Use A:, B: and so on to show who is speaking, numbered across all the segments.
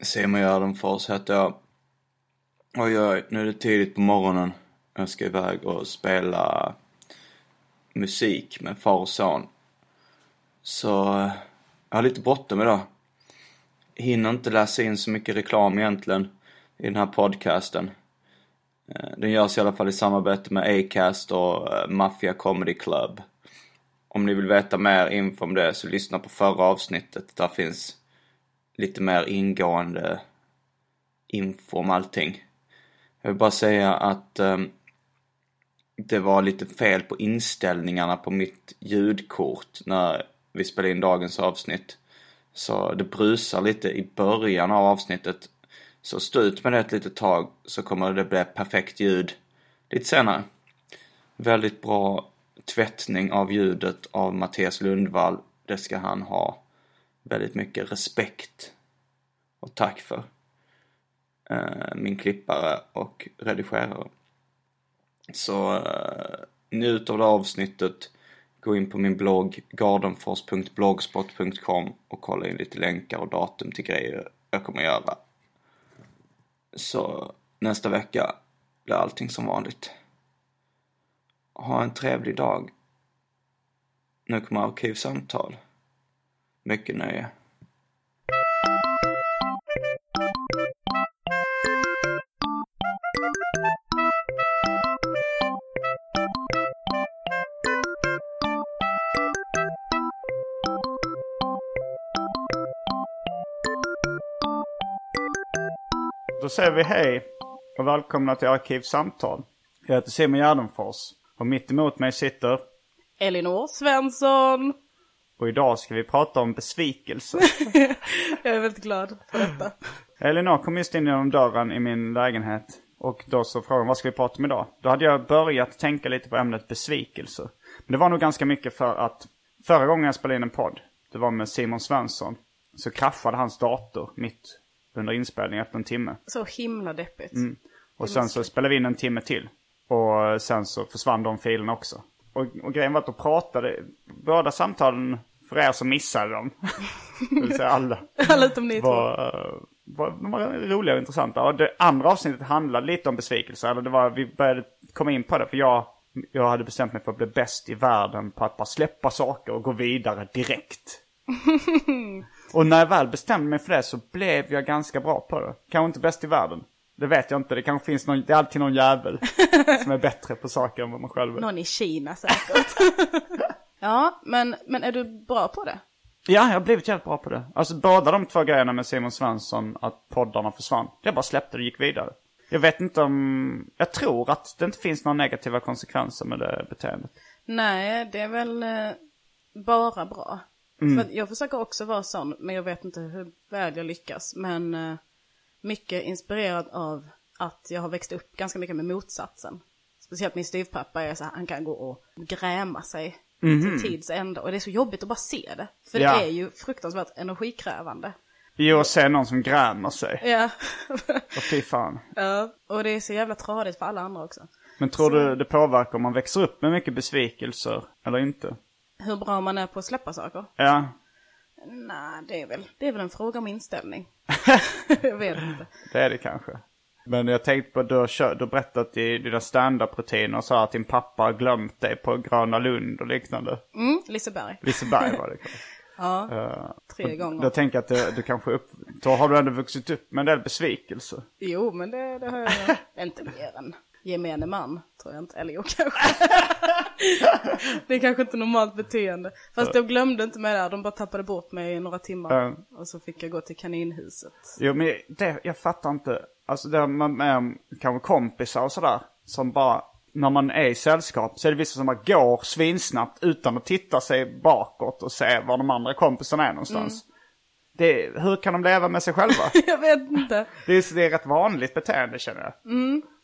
A: Simon Gärdenfors heter jag. Oj, oj, nu är det tidigt på morgonen. Jag ska iväg och spela musik med far och son. Så jag har lite bråttom idag. Hinner inte läsa in så mycket reklam egentligen i den här podcasten. Eh, den görs i alla fall i samarbete med Acast och eh, Mafia Comedy Club. Om ni vill veta mer info om det så lyssna på förra avsnittet. Där finns lite mer ingående info om allting. Jag vill bara säga att um, det var lite fel på inställningarna på mitt ljudkort när vi spelade in dagens avsnitt. Så det brusar lite i början av avsnittet. Så stå ut med det ett litet tag så kommer det bli perfekt ljud lite senare. Väldigt bra tvättning av ljudet av Mattias Lundvall. Det ska han ha väldigt mycket respekt och tack för. Eh, min klippare och redigerare. Så eh, njut av det avsnittet. Gå in på min blogg gardenfors.blogspot.com och kolla in lite länkar och datum till grejer jag kommer göra. Så nästa vecka blir allting som vanligt. Ha en trevlig dag. Nu kommer arkivsamtal. Mycket nöje.
B: då säger vi hej och välkomna till Arkivsamtal. Jag heter Simon Gärdenfors och mitt emot mig sitter
C: Elinor Svensson.
B: Och idag ska vi prata om besvikelse.
C: Jag är väldigt glad för detta.
B: Elinor kom just in genom dörren i min lägenhet. Och då så frågade hon vad ska vi prata om idag? Då hade jag börjat tänka lite på ämnet besvikelse. Men det var nog ganska mycket för att förra gången jag spelade in en podd, det var med Simon Svensson, så kraschade hans dator mitt under inspelningen efter en timme.
C: Så himla deppigt.
B: Och sen så spelade vi in en timme till. Och sen så försvann de filerna också. Och, och grejen var att då pratade, båda samtalen, för er som missade dem, det vill säga alla,
C: Alla utom ni
B: var, var, de var roliga och intressanta. Och det andra avsnittet handlade lite om besvikelse. Eller det var, vi började komma in på det för jag, jag hade bestämt mig för att bli bäst i världen på att bara släppa saker och gå vidare direkt. och när jag väl bestämde mig för det så blev jag ganska bra på det. Kanske inte bäst i världen. Det vet jag inte. Det kanske finns någon, det är alltid någon jävel som är bättre på saker än vad man själv är.
C: Någon i Kina säkert. ja, men, men är du bra på det?
B: Ja, jag har blivit jävligt bra på det. Alltså båda de två grejerna med Simon Svensson, att poddarna försvann. Jag bara släppte det och gick vidare. Jag vet inte om... Jag tror att det inte finns några negativa konsekvenser med det beteendet.
C: Nej, det är väl eh, bara bra. För jag försöker också vara sån, men jag vet inte hur väl jag lyckas. Men eh, mycket inspirerad av att jag har växt upp ganska mycket med motsatsen. Speciellt min styvpappa är så här, han kan gå och gräma sig till tids ända. Och det är så jobbigt att bara se det. För
B: Ja.
C: det är ju fruktansvärt energikrävande.
B: Jo, att se någon som grämer sig.
C: Ja.
B: Och fy fan.
C: ja, och det är så jävla tradigt för alla andra också.
B: Men tror du det påverkar om man växer upp med mycket besvikelser eller inte?
C: Hur bra man är på att släppa saker?
B: Ja.
C: Nej, det är väl, det är väl en fråga om inställning. jag vet inte.
B: Det är det kanske. Men jag tänkte på, du har, du har berättat i dina standup-rutiner så att din pappa har glömt dig på Gröna Lund och liknande.
C: Mm, Liseberg.
B: Liseberg var det kanske.
C: Ja, tre gånger.
B: Jag tänker att du, du kanske upp, då har du ändå vuxit upp med en del besvikelse.
C: Jo, men det, det har jag inte mer än gemene man, tror jag inte. Eller jo, kanske. det är kanske inte normalt beteende. Fast de glömde inte mig där, de bara tappade bort mig i några timmar.
B: Ja.
C: Och så fick jag gå till kaninhuset.
B: Jo men det, jag fattar inte. Alltså det med, med kanske kompisar och sådär. Som bara, när man är i sällskap så är det vissa som bara går svinsnabbt utan att titta sig bakåt och se var de andra kompisarna är någonstans. Det, hur kan de leva med sig själva?
C: jag vet inte.
B: det, är, det är ett vanligt beteende känner jag.
C: Och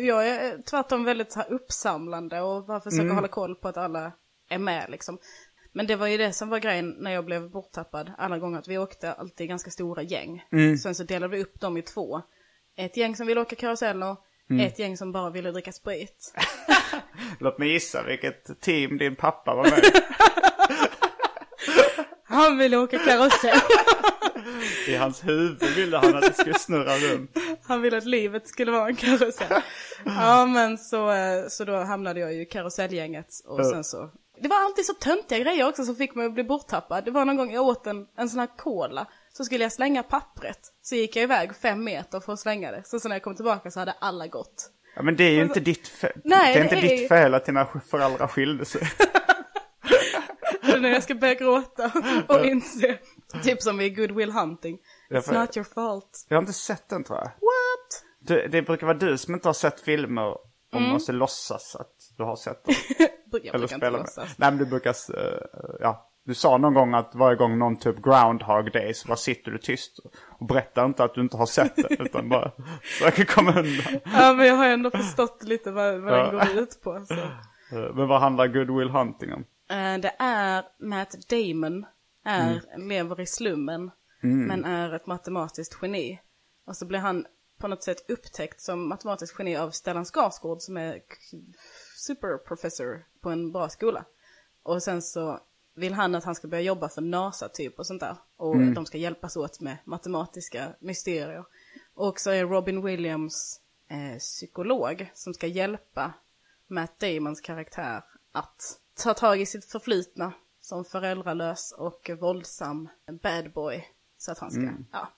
C: Jag är tvärtom väldigt så här uppsamlande och bara försöker hålla koll på att alla är med liksom. Men det var ju det som var grejen när jag blev borttappad alla gånger. Att vi åkte alltid ganska stora gäng. Sen så delade vi upp dem i två. Ett gäng som ville åka karuseller. Ett gäng som bara ville dricka sprit.
B: Låt mig gissa vilket team din pappa var med i.
C: Han ville åka karusell.
B: I hans huvud ville han att det skulle snurra runt.
C: Han ville att livet skulle vara en karusell. Ja men så, eh, så då hamnade jag i karusellgänget och sen så. Det var alltid så töntiga grejer också som fick mig att bli borttappad. Det var någon gång jag åt en, en sån här cola. Så skulle jag slänga pappret. Så gick jag iväg fem meter för att slänga det. Så, så när jag kom tillbaka så hade alla gått.
B: Ja, men det är ju inte ditt fel.
C: Nej,
B: det är inte
C: det är
B: ditt
C: ju-
B: fel att dina föräldrar skilde sig.
C: Och när jag ska börja gråta och inse. Typ som i Good Will Hunting. It's
B: för-
C: not your fault.
B: Jag har inte sett den tror jag.
C: What?
B: Du, det brukar vara du som inte har sett filmer och
C: Mm.
B: måste låtsas att du har sett dem.
C: Jag
B: Eller
C: brukar inte
B: med.
C: låtsas.
B: Nej men du brukar, uh, ja. Du sa någon gång att varje gång någon typ groundhog day så bara sitter du tyst och berättar inte att du inte har sett det utan bara försöker komma undan.
C: Ja men jag har ändå förstått lite vad, vad den går ut på. Så.
B: Eh, Men vad handlar Good Will Hunting om?
C: Eh, Det är Matt Damon, är, lever i slummen, men är ett matematiskt geni. Och så blir han på något sätt upptäckt som matematisk geni av Stellan Skarsgård som är superprofessor på en bra skola. Och sen så vill han att han ska börja jobba för NASA typ och sånt där. Och de ska hjälpas åt med matematiska mysterier. Och så är Robin Williams eh, psykolog som ska hjälpa Matt Damons karaktär att ta tag i sitt förflutna som föräldralös och våldsam bad boy. Så att han ska, ja.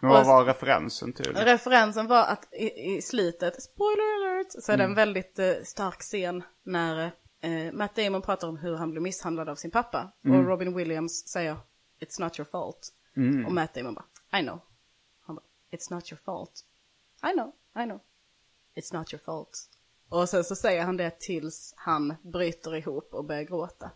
B: Men vad var referensen till?
C: Referensen var att i, i slutet, spoiler alert, så är det en väldigt eh, stark scen när eh, Matt Damon pratar om hur han blev misshandlad av sin pappa. Och Robin Williams säger It's not your fault. Och Matt Damon bara I know. Han bara It's not your fault. I know, I know. It's not your fault. Och sen så säger han det tills han bryter ihop och börjar gråta.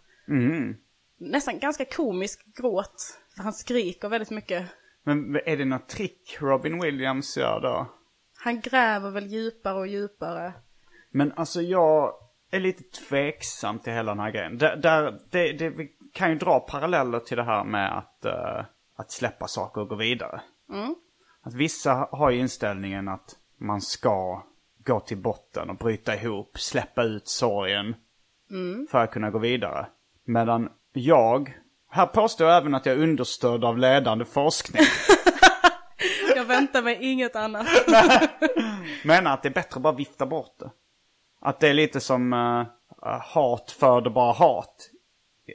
C: Nästan ganska komisk gråt. För han skriker väldigt mycket.
B: Men är det något trick Robin Williams gör då?
C: Han gräver väl djupare och djupare.
B: Men alltså jag är lite tveksam till hela den här grejen. Där, där, det, det, vi kan ju dra paralleller till det här med att, eh, att släppa saker och gå vidare. Att vissa har ju inställningen att man ska gå till botten och bryta ihop, släppa ut sorgen för att kunna gå vidare. Medan jag, här påstår jag även att jag är understödd av ledande forskning.
C: Jag väntar mig inget annat.
B: menar att det är bättre att bara vifta bort det. Att det är lite som uh, hat föder bara hat.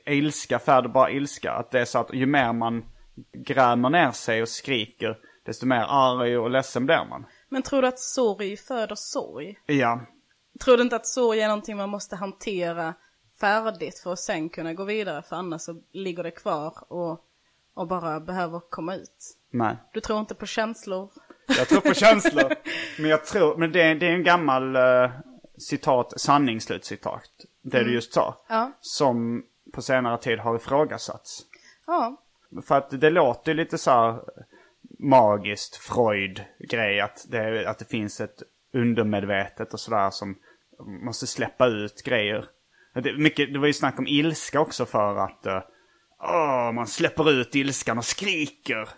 B: Ilska föder bara ilska. Att det är så att ju mer man grämer ner sig och skriker, desto mer arg och ledsen blir man.
C: Men tror du att sorg föder sorg?
B: Ja,
C: Tror du inte att sorg är någonting man måste hantera färdigt för att sen kunna gå vidare? För annars så ligger det kvar och, och bara behöver komma ut.
B: nej.
C: Du tror inte på känslor?
B: Jag tror på känslor. men jag tror, men det, är- det är en gammal uh, citat, sanningsslutcitat. Det du just sa.
C: Ja.
B: Som på senare tid har ifrågasatts.
C: Ja.
B: För att det låter lite så här magiskt Freud-grej. Att det, att det finns ett undermedvetet och sådär som måste släppa ut grejer. Det, mycket, det var ju snack om ilska också för att uh, åh, man släpper ut ilskan och skriker.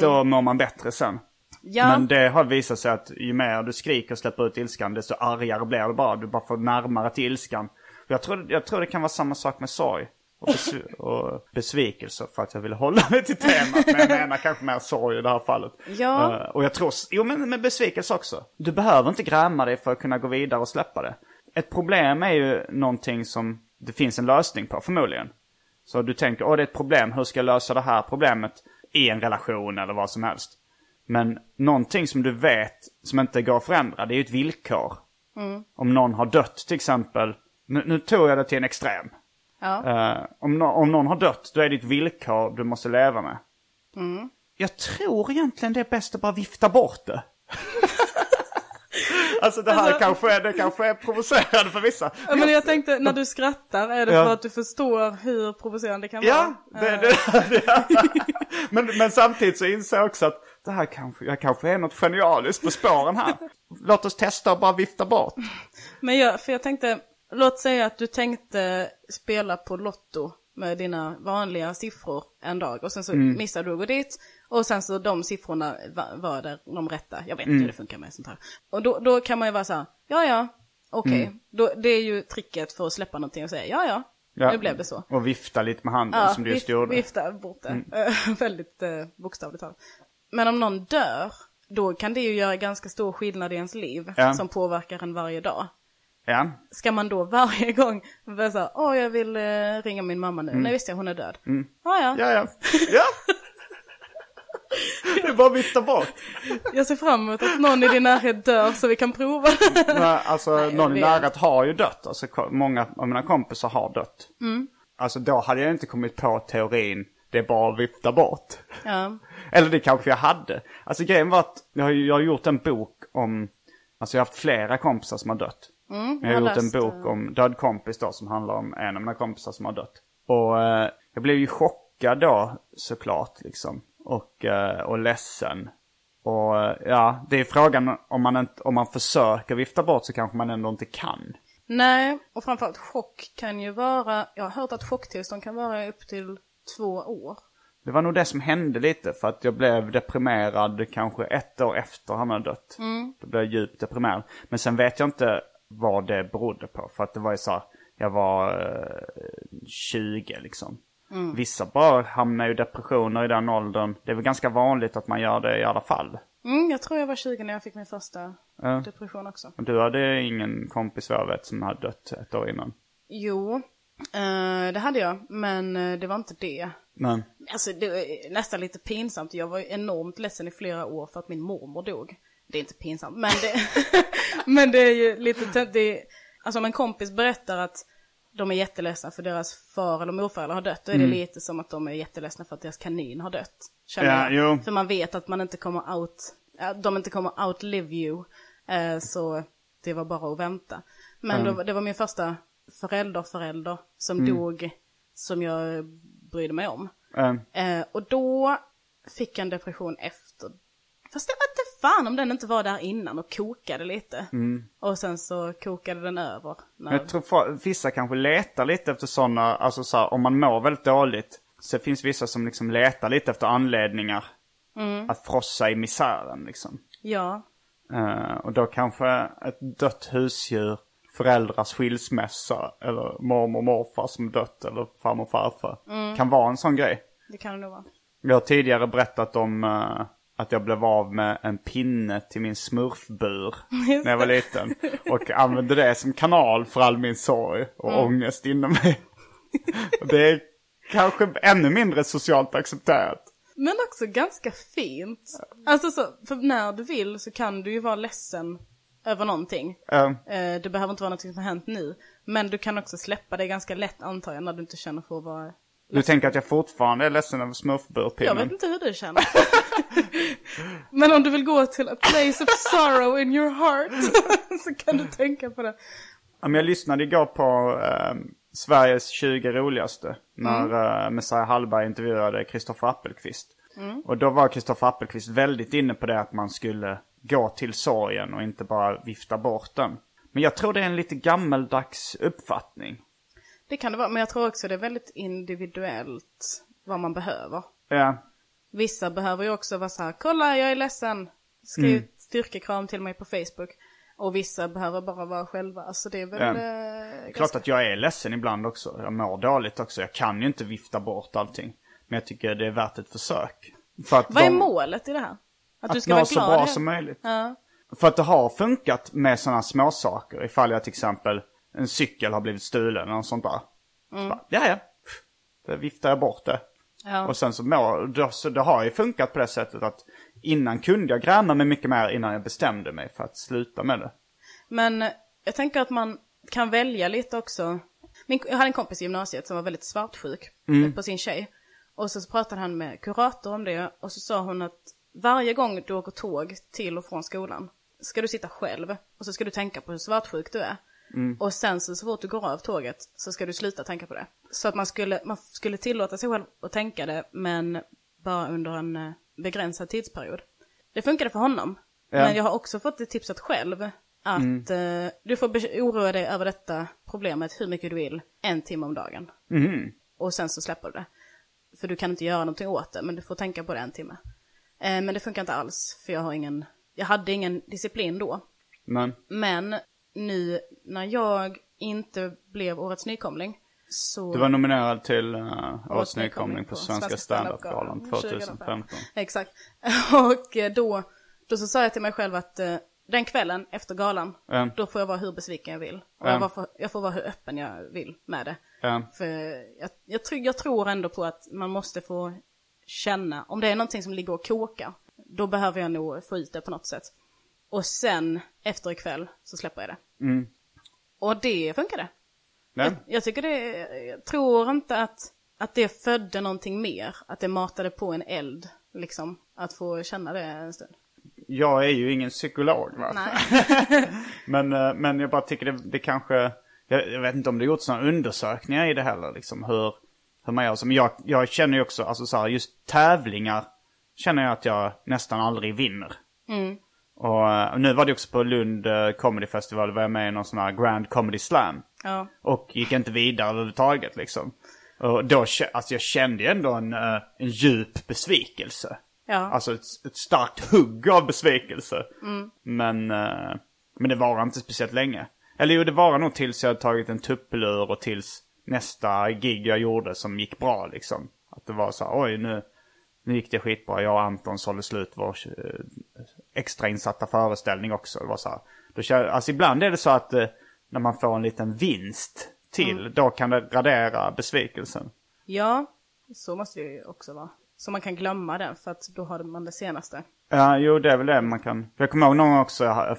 B: Då mår man bättre sen.
C: Ja.
B: Men det har visat sig att ju mer du skriker och släpper ut ilskan desto argare blir det bara. Du bara får närmare till ilskan. Jag tror, jag tror det kan vara samma sak med sorg. Och, besv- och besvikelse för att jag vill hålla mig till temat. Men jag menar kanske mer sorg i det här fallet.
C: Ja.
B: Eh, och jag tror, jo men med besvikelse också. Du behöver inte gräma dig för att kunna gå vidare och släppa det. Ett problem är ju någonting som det finns en lösning på förmodligen. Så du tänker, åh det är ett problem, hur ska jag lösa det här problemet i en relation eller vad som helst. Men någonting som du vet som inte går att förändra, det är ju ett villkor. Om någon har dött till exempel. Nu, nu tog jag det till en extrem.
C: Ja.
B: Eh, om, nå- om någon har dött, då är det ett villkor du måste leva med. Jag tror egentligen det är bäst att bara vifta bort det. alltså det här
C: Alltså-
B: kanske, är, det kanske är provocerande för vissa.
C: Ja, men jag tänkte, när du skrattar, är det
B: Ja.
C: för att du förstår hur provocerande det kan
B: Ja,
C: vara?
B: det, det, det, men, men samtidigt så inser jag också att det här kanske, jag kanske är något genialiskt på spåren här. Låt oss testa och bara vifta bort.
C: Men jag, för jag tänkte, låt säga att du tänkte spela på Lotto med dina vanliga siffror en dag och sen så
B: Mm.
C: missar du att gå dit och sen så de siffrorna va- var där de rätta. Jag vet
B: Mm.
C: inte hur det funkar med sånt här. Och då, då kan man ju vara så här, ja ja, okej.
B: Mm.
C: Då Det är ju tricket för att släppa någonting och säga, ja ja,
B: Ja.
C: nu blev det så.
B: Och vifta lite med handen som du just gjorde. Mm.
C: vifta bort det. Eh, Väldigt eh, bokstavligt talat. Men om någon dör, då kan det ju göra ganska stor skillnad i ens liv
B: Ja.
C: som påverkar en varje dag.
B: Ja.
C: Ska man då varje gång så här, åh jag vill eh, ringa min mamma nu, nej visst ja hon är död. Ja, ja,
B: Mm. Ja, ja. Ja! Det är bara att vifta bort.
C: jag ser fram emot att någon i din närhet dör så vi kan prova.
B: Men, alltså,
C: Nej, jag
B: någon i närhet har ju dött. Alltså, många av mina kompisar har dött.
C: Mm.
B: Alltså, då hade jag inte kommit på teorin, det är bara att vifta bort.
C: ja.
B: Eller det kanske jag hade. Alltså grejen var att jag har, jag har gjort en bok om, alltså jag har haft flera kompisar som har dött.
C: Mm, jag har
B: gjort en bok
C: eh,
B: om Död kompis då som handlar om en av mina kompisar som har dött. Och eh, jag blev ju chockad då såklart liksom. Och, eh, och ledsen. Och eh, ja, det är frågan om man, inte, om man försöker vifta bort så kanske man ändå inte kan.
C: Nej, och framförallt chock kan ju vara, jag har hört att chocktillstånd kan vara upp till två år.
B: Det var nog det som hände lite för att jag blev deprimerad kanske ett år efter han hade dött. Då blev jag djupt deprimerad. Men sen vet jag inte vad det berodde på. För att det var ju så här, jag var eh, 20 liksom. Vissa bara hamnar ju i depressioner i den åldern. Det är väl ganska vanligt att man gör det i alla fall.
C: Mm, jag tror jag var 20 när jag fick min första
B: Ja.
C: depression också.
B: Och du hade ingen kompis vad jag vet som hade dött ett år innan.
C: Jo, eh, det hade jag, men eh, det var inte det.
B: Men,
C: Alltså det var nästan lite pinsamt. Jag var enormt ledsen i flera år för att min mormor dog. Det är inte pinsamt, men det, men det är ju lite, tö- det är, alltså om en kompis berättar att de är jätteledsna för deras far eller morföräldrar har dött, då är det lite som att de är jätteledsna för att deras kanin har dött. Känner
B: Ja,
C: jag. För man vet att man inte kommer out, de inte kommer outlive you. Eh, så det var bara att vänta. Men då, det var min första förälderförälder som dog, som jag brydde mig om.
B: Eh,
C: och då fick jag en depression efter. Fast det var inte fan om den inte var där innan och kokade lite. Och sen så kokade den över. När...
B: Jag tror vissa kanske letar lite efter sådana, alltså så här, om man mår väldigt dåligt. Så finns vissa som liksom letar lite efter anledningar att frossa i misären liksom.
C: Ja,
B: Eh, och då kanske ett dött husdjur, föräldrars skilsmässa eller mormor och morfar som dött eller farmor och farfar. Kan vara en sån grej.
C: det kan det nog vara.
B: Jag har tidigare berättat om eh, att jag blev av med en pinne till min smurfbur när jag var liten. Och använde det som kanal för all min sorg och ångest inom mig. det är kanske ännu mindre socialt accepterat.
C: Men också ganska fint. Alltså så, för när du vill så kan du ju vara ledsen över någonting.
B: Eh,
C: det behöver inte vara något som har hänt nu. Men du kan också släppa det ganska lätt antar jag när du inte känner för att vara...
B: du tänker att jag fortfarande är ledsen över
C: Jag
B: smurfburpinnen?
C: vet inte hur du känner. Men om du vill gå till a place of sorrow in your heart så kan du tänka på det.
B: Jag lyssnade igår på eh, Sveriges 20 roligaste. När
C: Mm.
B: eh, Messiah Hallberg intervjuade Kristoffer Appelqvist. Och då var Kristoffer Appelqvist väldigt inne på det att man skulle gå till sorgen och inte bara vifta bort den. Men jag tror det är en lite gammeldags uppfattning.
C: Det kan det vara, men jag tror också det är väldigt individuellt vad man behöver.
B: Ja,
C: Vissa behöver ju också vara så här, kolla jag är ledsen, skriv
B: Mm.
C: styrkekram till mig på Facebook. Och vissa behöver bara vara själva, alltså det är väl...
B: Ja.
C: eh,
B: klart
C: ganska-
B: att jag är ledsen ibland också. Jag mår dåligt också. Jag kan ju inte vifta bort allting. Men jag tycker det är värt ett försök. För att
C: Vad är
B: de-
C: målet i det här? Att, du
B: Att
C: ska
B: må
C: vara
B: så
C: glad?
B: bra
C: hela-
B: som möjligt.
C: Ja.
B: För att det har funkat med sådana små saker. Ifall jag till exempel, en cykel har blivit stulen eller sånt där. Så bara, ja, ja. Då viftar jag bort det.
C: Ja.
B: Och sen så, må, då, så det har ju funkat på det sättet att innan kunde jag gräma mig mycket mer innan jag bestämde mig för att sluta med det.
C: Men Jag tänker att man kan välja lite också. Min, jag hade en kompis i gymnasiet som var väldigt svartsjuk på sin tjej. Och så pratade han med kurator om det och så sa hon att varje gång du åker tåg till och från skolan ska du sitta själv och så ska du tänka på hur svartsjuk du är. Och sen så, så fort du går av tåget så ska du sluta tänka på det. Så att man skulle, man skulle tillåta sig själv att tänka det men bara under en eh, begränsad tidsperiod. Det funkade för honom.
B: Ja.
C: Men jag har också fått det tipsat själv att eh, du får oroa dig över detta problemet hur mycket du vill, en timme om dagen. Och sen så släpper du det. För du kan inte göra någonting åt det, men du får tänka på det en timme. Eh, men det funkar inte alls, för jag har ingen, jag hade ingen disciplin då.
B: Men,
C: Men nu när jag inte blev årets nykomling så...
B: du var nominerad till uh, Årets nykomling på Svenska standup-galan 2015.
C: Exakt. Och eh, då, då så sa jag till mig själv att eh, den kvällen efter galan,
B: Ja.
C: då får jag vara hur besviken jag vill. Och
B: Ja.
C: jag, för, jag får vara hur öppen jag vill med det.
B: Ja.
C: För jag, jag, tror, jag tror ändå på att man måste få känna, om det är någonting som ligger och kokar, då behöver jag nog få ut det på något sätt. Och sen, efter ikväll, så släpper jag det.
B: Mm.
C: Och det funkade.
B: Ja.
C: Jag, jag tycker det, jag tror inte att, att det födde någonting mer. Att det matade på en eld, liksom. Att få känna det en stund.
B: Jag är ju ingen psykolog va?
C: Nej.
B: Men, eh, men jag bara tycker det, det kanske... Jag, jag vet inte om det gjorts några undersökningar i det heller. Liksom, hur, hur man gör. Så, men jag, jag känner ju också, alltså så här, just tävlingar känner jag att jag nästan aldrig vinner. Och eh, nu var det också på Lund eh, Comedy Festival, var jag med i någon sån här Grand Comedy Slam.
C: Ja.
B: Och gick inte vidare överhuvudtaget liksom. Och då, alltså jag kände ju ändå en, eh, en djup besvikelse.
C: Ja.
B: Alltså ett, ett starkt hugg av besvikelse. Men, eh, men det var inte speciellt länge. Eller jo, det var nog tills jag hade tagit en tuppelur och tills nästa gig jag gjorde som gick bra liksom. Att det var så här, oj nu, nu gick det skitbra. Jag och Anton sålde slut vår extrainsatta föreställning också. Det var så här, då, känner- alltså ibland är det så att eh, när man får en liten vinst till, då kan det radera besvikelsen.
C: ja, så måste det ju också vara. Så man kan glömma den, för att då har man det senaste.
B: Ja, jo det är väl det man kan. Jag kommer ihåg någon gång också, jag,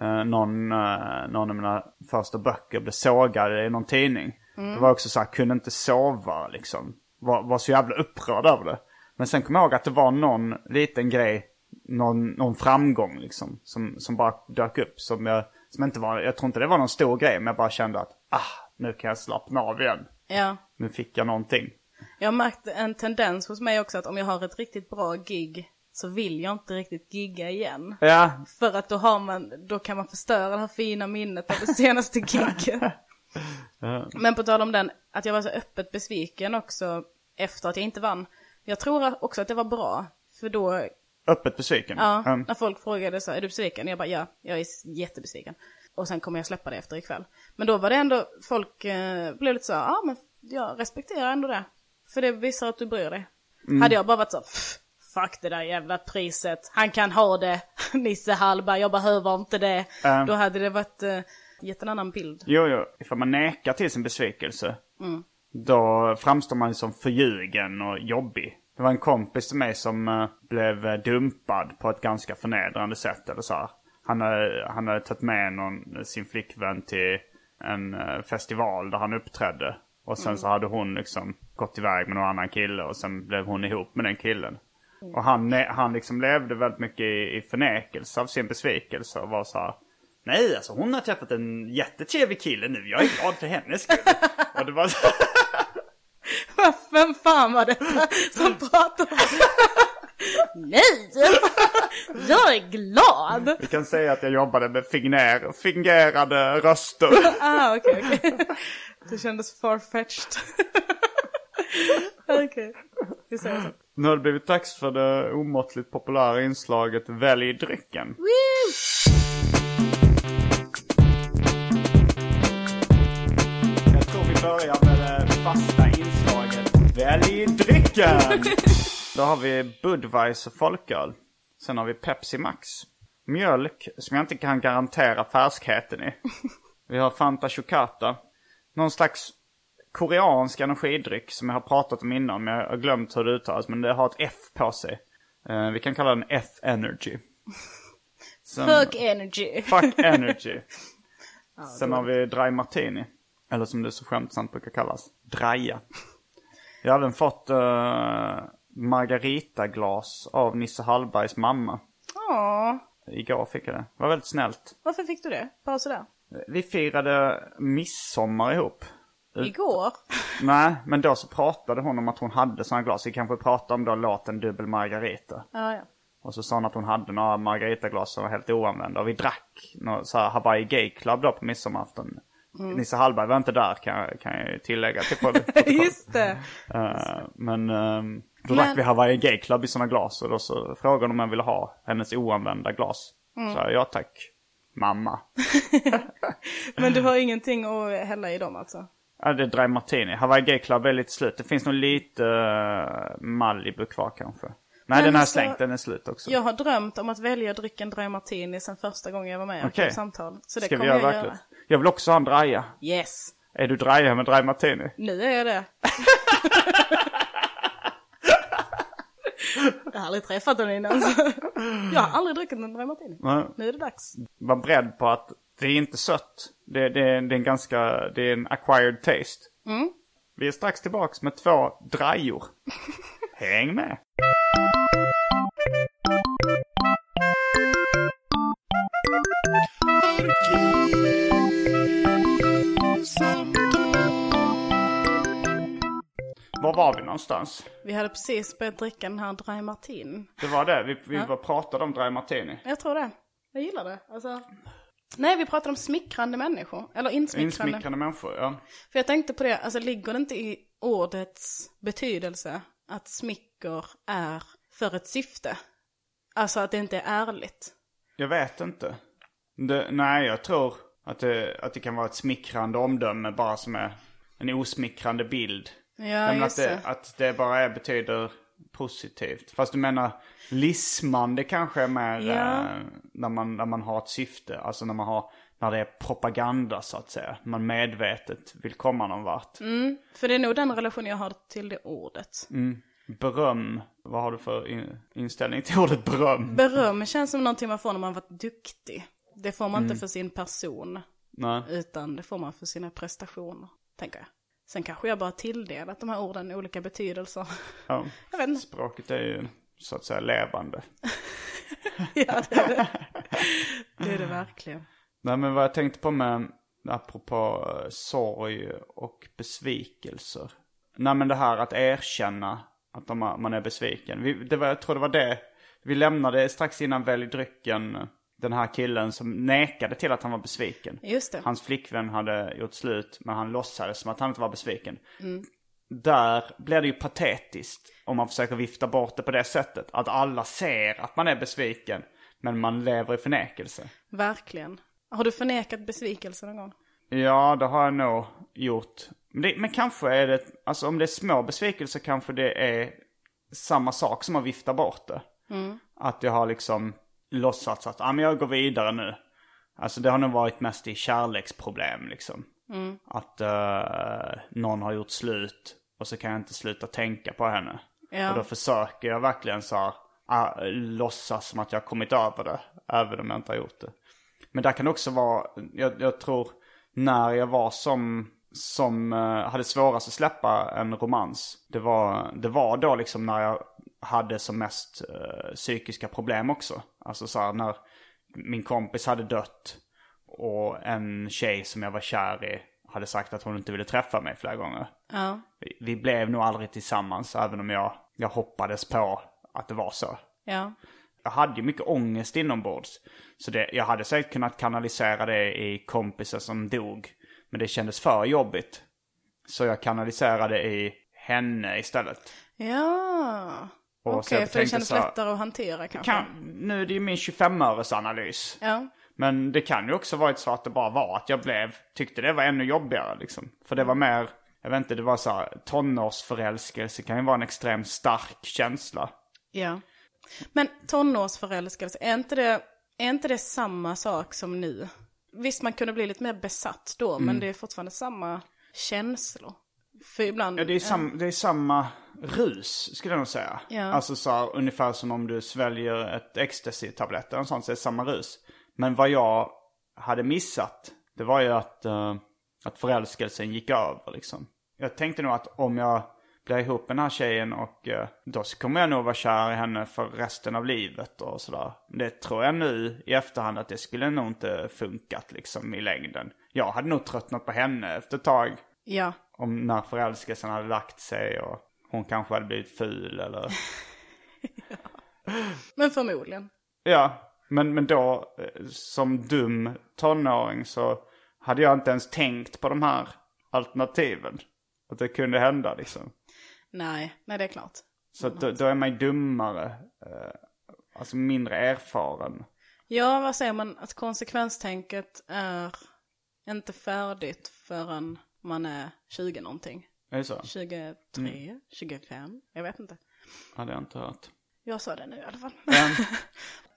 B: eh, någon, eh, någon av mina första böcker blev sågade i någon tidning. Det var också så här, kunde inte sova liksom. Var, var så jävla upprörd över det. Men sen kommer jag ihåg att det var någon liten grej, någon, någon framgång liksom. Som, som bara dök upp. Som jag, som inte var, jag tror inte det var någon stor grej, men jag bara kände att, ah, nu kan jag slappna av igen.
C: Ja.
B: Nu fick jag någonting.
C: Jag har märkt en tendens hos mig också att om jag har ett riktigt bra gig så vill jag inte riktigt gigga igen.
B: Ja,
C: För att då har man, då kan man förstöra det här fina minnet av det senaste giget. Men på tal om den, att jag var så öppet besviken också efter att jag inte vann. Jag tror också att det var bra, för då,
B: öppet besviken.
C: ja,
B: Mm.
C: när folk frågade så är du besviken? Jag bara, ja, jag är jättebesviken. Och sen kommer jag släppa det efter ikväll. Men då var det ändå, folk eh, blev lite så ja men jag respekterar ändå det. För det visar att du bryr dig. Hade jag bara varit så, "Pff, fuck det där jävla priset, han kan ha det, Nisse Hallberg, jag behöver inte det.
B: Mm.
C: Då hade det varit, eh, gett en annan bild.
B: Jo, jo. Ifall man nekar till sin besvikelse. Då framstår man som förljugen och jobbig. Det var en kompis till mig som eh, blev eh, dumpad på ett ganska förnedrande sätt. Eller så här. Han, hade, han hade tagit med någon, sin flickvän till en eh, festival där han uppträdde. Och sen så hade hon liksom gått iväg med någon annan kille och sen blev hon ihop med den killen. Och han, han liksom levde väldigt mycket i, i förnekelse av sin besvikelse och var så här. Nej, alltså hon har träffat en jättetrevlig kille nu. Jag är glad för hennes skull. och det var så...
C: Vem fan var detta som pratade? Nej! Jag är glad!
B: Vi kan säga att jag jobbade med fingner, fingerade röster.
C: Ah, okej, okej. Det kändes farfetched. Okej, vi säger så.
B: Nu har det blivit dags för det omåttligt populära inslaget Välj drycken. Jag tror vi börjar med Välj drycken! Då har vi Budweiser folköl. Sen har vi Pepsi Max. Mjölk som jag inte kan garantera färskheten i. Vi har Fanta Chocata. Någon slags koreansk energidryck som jag har pratat om innan men jag har glömt hur det uttalas. Men det har ett F på sig. Eh, vi kan kalla den F-energy. Sen-
C: Fuck energy.
B: Fuck energy. Sen har vi Dry Martini. Eller som det så skämtsamt brukar kallas. Draja. Jag även fått uh, Margarita-glas av Nisse Hallbergs mamma.
C: Ja,
B: Igår fick jag det. Det var väldigt snällt.
C: varför fick du det? Bara sådär.
B: Vi firade midsommar ihop.
C: Igår?
B: Nej, men då så pratade hon om att hon hade sådana glas. Vi kanske pratade om då låten Dubbel Margarita.
C: Ja, ja.
B: Och så sa hon att hon hade några Margarita-glas som var helt oanvända. Och vi drack några så här Hawaii Gay Club då på midsommarafton. Nisse Hallberg var inte där kan jag, kan jag tillägga till podden.
C: Just det.
B: Eh, men ehm, då
C: Men-
B: drack vi Hawaii Gay Club i sådana glas. Och då så frågade hon om jag ville ha hennes oanvända glas. Så sa jag, ja tack. Mamma.
C: Men du har ingenting att hälla i dem alltså?
B: Ja, det är Dry Martini. Hawaii Gay Club är lite slut. Det finns nog lite uh, Malibu kvar kanske. Nej, den har jag slängt. Den är slut också.
C: Jag har drömt om att välja drycken Dry Martini sen första gången jag var med
B: Okej.
C: på samtal. Så det
B: Ska vi
C: kommer
B: göra
C: jag
B: verkligen?
C: göra.
B: Jag vill också ha en draja.
C: Yes.
B: Är du draja med Dry Martini?
C: Nu är jag det. jag har aldrig träffat honom innan. Jag har aldrig druckit en Dry Martini.
B: Nej.
C: Nu är det dags.
B: Var beredd på att det är inte sött. Det, det, det är en ganska, det är en acquired taste. Vi är strax tillbaks med två drajor. Häng med! Var var vi någonstans?
C: Vi hade precis börjat dricka den här Dry Martini.
B: Det var det, vi, vi var pratade om Dry Martini.
C: Jag tror det. Jag gillar det. Alltså... Nej, vi pratade om smickrande människor. Eller insmickrande.
B: Insmickrande människor, ja.
C: För jag tänkte på det, alltså ligger det inte i ordets betydelse att smicker är för ett syfte? Alltså att det inte är ärligt.
B: Jag vet inte. Det, nej, jag tror att det, att det kan vara ett smickrande omdöme bara som är en osmickrande bild.
C: Ja,
B: Men att det, att det bara är, betyder positivt. Fast du menar lismande kanske är mer
C: Ja.
B: eh, när, man, när man har ett syfte. Alltså när man har, när det är propaganda så att säga. Man medvetet vill komma någon vart.
C: Mm. För det är nog den relation jag har till det ordet.
B: Beröm, vad har du för in, inställning till ordet beröm?
C: Beröm känns som någonting man får när man varit duktig. Det får man
B: Mm.
C: inte för sin person,
B: Nej.
C: utan det får man för sina prestationer, tänker jag. Sen kanske jag bara tilldelat de här orden olika betydelser.
B: Ja.
C: Jag vet inte.
B: Språket är ju så att säga levande.
C: Ja, det är det. Det är det verkligen.
B: Nej men vad jag tänkte på med, apropå sorg och besvikelser. Nej men det här att erkänna att de, man är besviken. Vi, det var, jag tror det var det, vi lämnade strax innan Välj drycken den här killen som nekade till att han var besviken.
C: Just det.
B: Hans flickvän hade gjort slut men han låtsades som att han inte var besviken. Där blir det ju patetiskt om man försöker vifta bort det på det sättet. Att alla ser att man är besviken men man lever i förnekelse.
C: Verkligen. Har du förnekat besvikelse någon gång?
B: Ja, det har jag nog gjort. Men, det, men kanske är det, alltså om det är små besvikelser kanske det är samma sak som att vifta bort det. Att jag har liksom låtsats att, ja men jag går vidare nu. Alltså det har nog varit mest i kärleksproblem liksom. Att eh, någon har gjort slut och så kan jag inte sluta tänka på henne.
C: Ja.
B: Och då försöker jag verkligen så här, ah, låtsas som att jag har kommit över det. Även om jag inte har gjort det. Men där kan det också vara, jag, jag tror när jag var som, som eh, hade svårast att släppa en romans. Det var, det var då liksom när jag hade som mest eh, psykiska problem också. Alltså så här när min kompis hade dött och en tjej som jag var kär i hade sagt att hon inte ville träffa mig flera gånger.
C: Ja.
B: Vi, vi blev nog aldrig tillsammans även om jag, jag hoppades på att det var så.
C: Ja.
B: Jag hade ju mycket ångest inombords. Så det, jag hade säkert kunnat kanalisera det i kompisar som dog. Men det kändes för jobbigt. Så jag kanaliserade i henne istället.
C: Ja. Okej,
B: jag
C: för det kändes
B: här,
C: lättare att hantera kanske.
B: Kan, nu är det ju min 25-öresanalys.
C: Ja.
B: Men det kan ju också varit så att det bara var att jag blev, tyckte det var ännu jobbigare liksom. För det var mer, jag vet inte, det var så här, tonårsförälskelse kan ju vara en extremt stark känsla.
C: Ja. Men tonårsförälskelse, är inte det, är inte det samma sak som nu? Visst, man kunde bli lite mer besatt då,
B: Mm.
C: men det är fortfarande samma känslor. För ibland...
B: Ja, det är, sam, det är samma rus skulle jag nog säga.
C: Ja.
B: Alltså så här, ungefär som om du sväljer ett ecstasy-tablett eller sånt, så är det samma rus. Men vad jag hade missat, Det var ju att, eh, att förälskelsen gick över liksom. Jag tänkte nog att om jag blir ihop med den här tjejen och eh, då kommer jag nog vara kär i henne för resten av livet och sådär. Det tror jag nu i efterhand att det skulle nog inte funkat liksom i längden. Jag hade nog tröttnat på henne efter ett tag.
C: Ja,
B: Om när förälskelsen hade lagt sig och hon kanske hade blivit ful eller...
C: men förmodligen.
B: Ja, men, men då eh, som dum tonåring så hade jag inte ens tänkt på de här alternativen. Att det kunde hända liksom.
C: Nej, nej det är klart.
B: Så att då, då är man ju dummare. Eh, alltså mindre erfaren.
C: Ja, vad säger man? Att konsekvenstänket är inte färdigt förrän man är 20 någonting.
B: Är det så?
C: 23,
B: Mm.
C: 25, jag vet inte.
B: Hade jag inte hört.
C: Jag sa det nu i alla fall.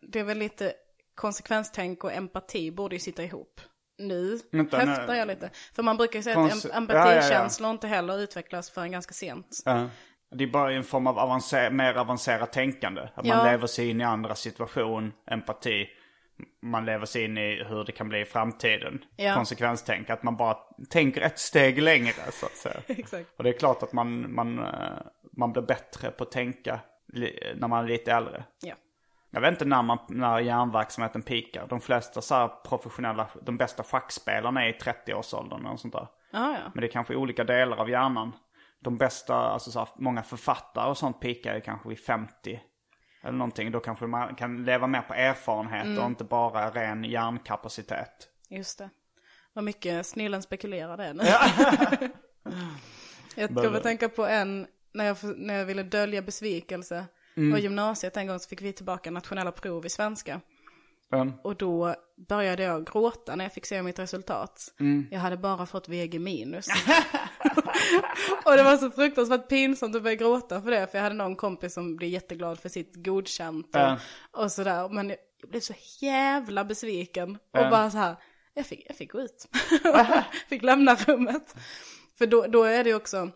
C: Det är väl lite konsekvenstänk och empati borde ju sitta ihop. Nu
B: Vänta,
C: häftar
B: nu-
C: jag lite. För man brukar ju säga
B: Konse-
C: att em-
B: Ja, ja, ja.
C: empatikänslor inte heller utvecklas förrän ganska sent.
B: eh, det är bara en form av avancer- mer avancerat tänkande. Att man
C: Ja.
B: lever sig in i andra situation, empati. Man lever sig in i hur det kan bli i framtiden.
C: Ja.
B: Konsekvenstänk. Att man bara tänker ett steg längre så att säga.
C: Exakt.
B: Och det är klart att man, man, eh, man blir bättre på att tänka när man är lite äldre.
C: Ja.
B: Jag vet inte när, man, när hjärnverksamheten pikar. De flesta så professionella, de bästa schackspelarna är i 30-årsåldern och sånt där.
C: Ah, ja.
B: Men det är kanske olika delar av hjärnan. De bästa, alltså så här, många författare och sånt pikar ju kanske vid 50. Eller någonting. Då kanske man kan leva mer på erfarenhet och inte bara ren hjärnkapacitet.
C: Just det. Vad mycket snillen spekulerar det nu. jag kommer att tänka på en, när jag, när jag ville dölja besvikelse.
B: Mm.
C: På gymnasiet en gång så fick vi tillbaka nationella prov i svenska.
B: Men,
C: Och då började jag gråta när jag fick se mitt resultat.
B: Mm.
C: Jag hade bara fått VG minus. och det var så fruktansvärt pinsamt att börja gråta för det. För jag hade någon kompis som blev jätteglad för sitt godkänt och,
B: Ja.
C: och sådär. Men jag, jag blev så jävla besviken. Och bara så här, jag fick, jag fick gå ut. fick lämna rummet. För då, då är det också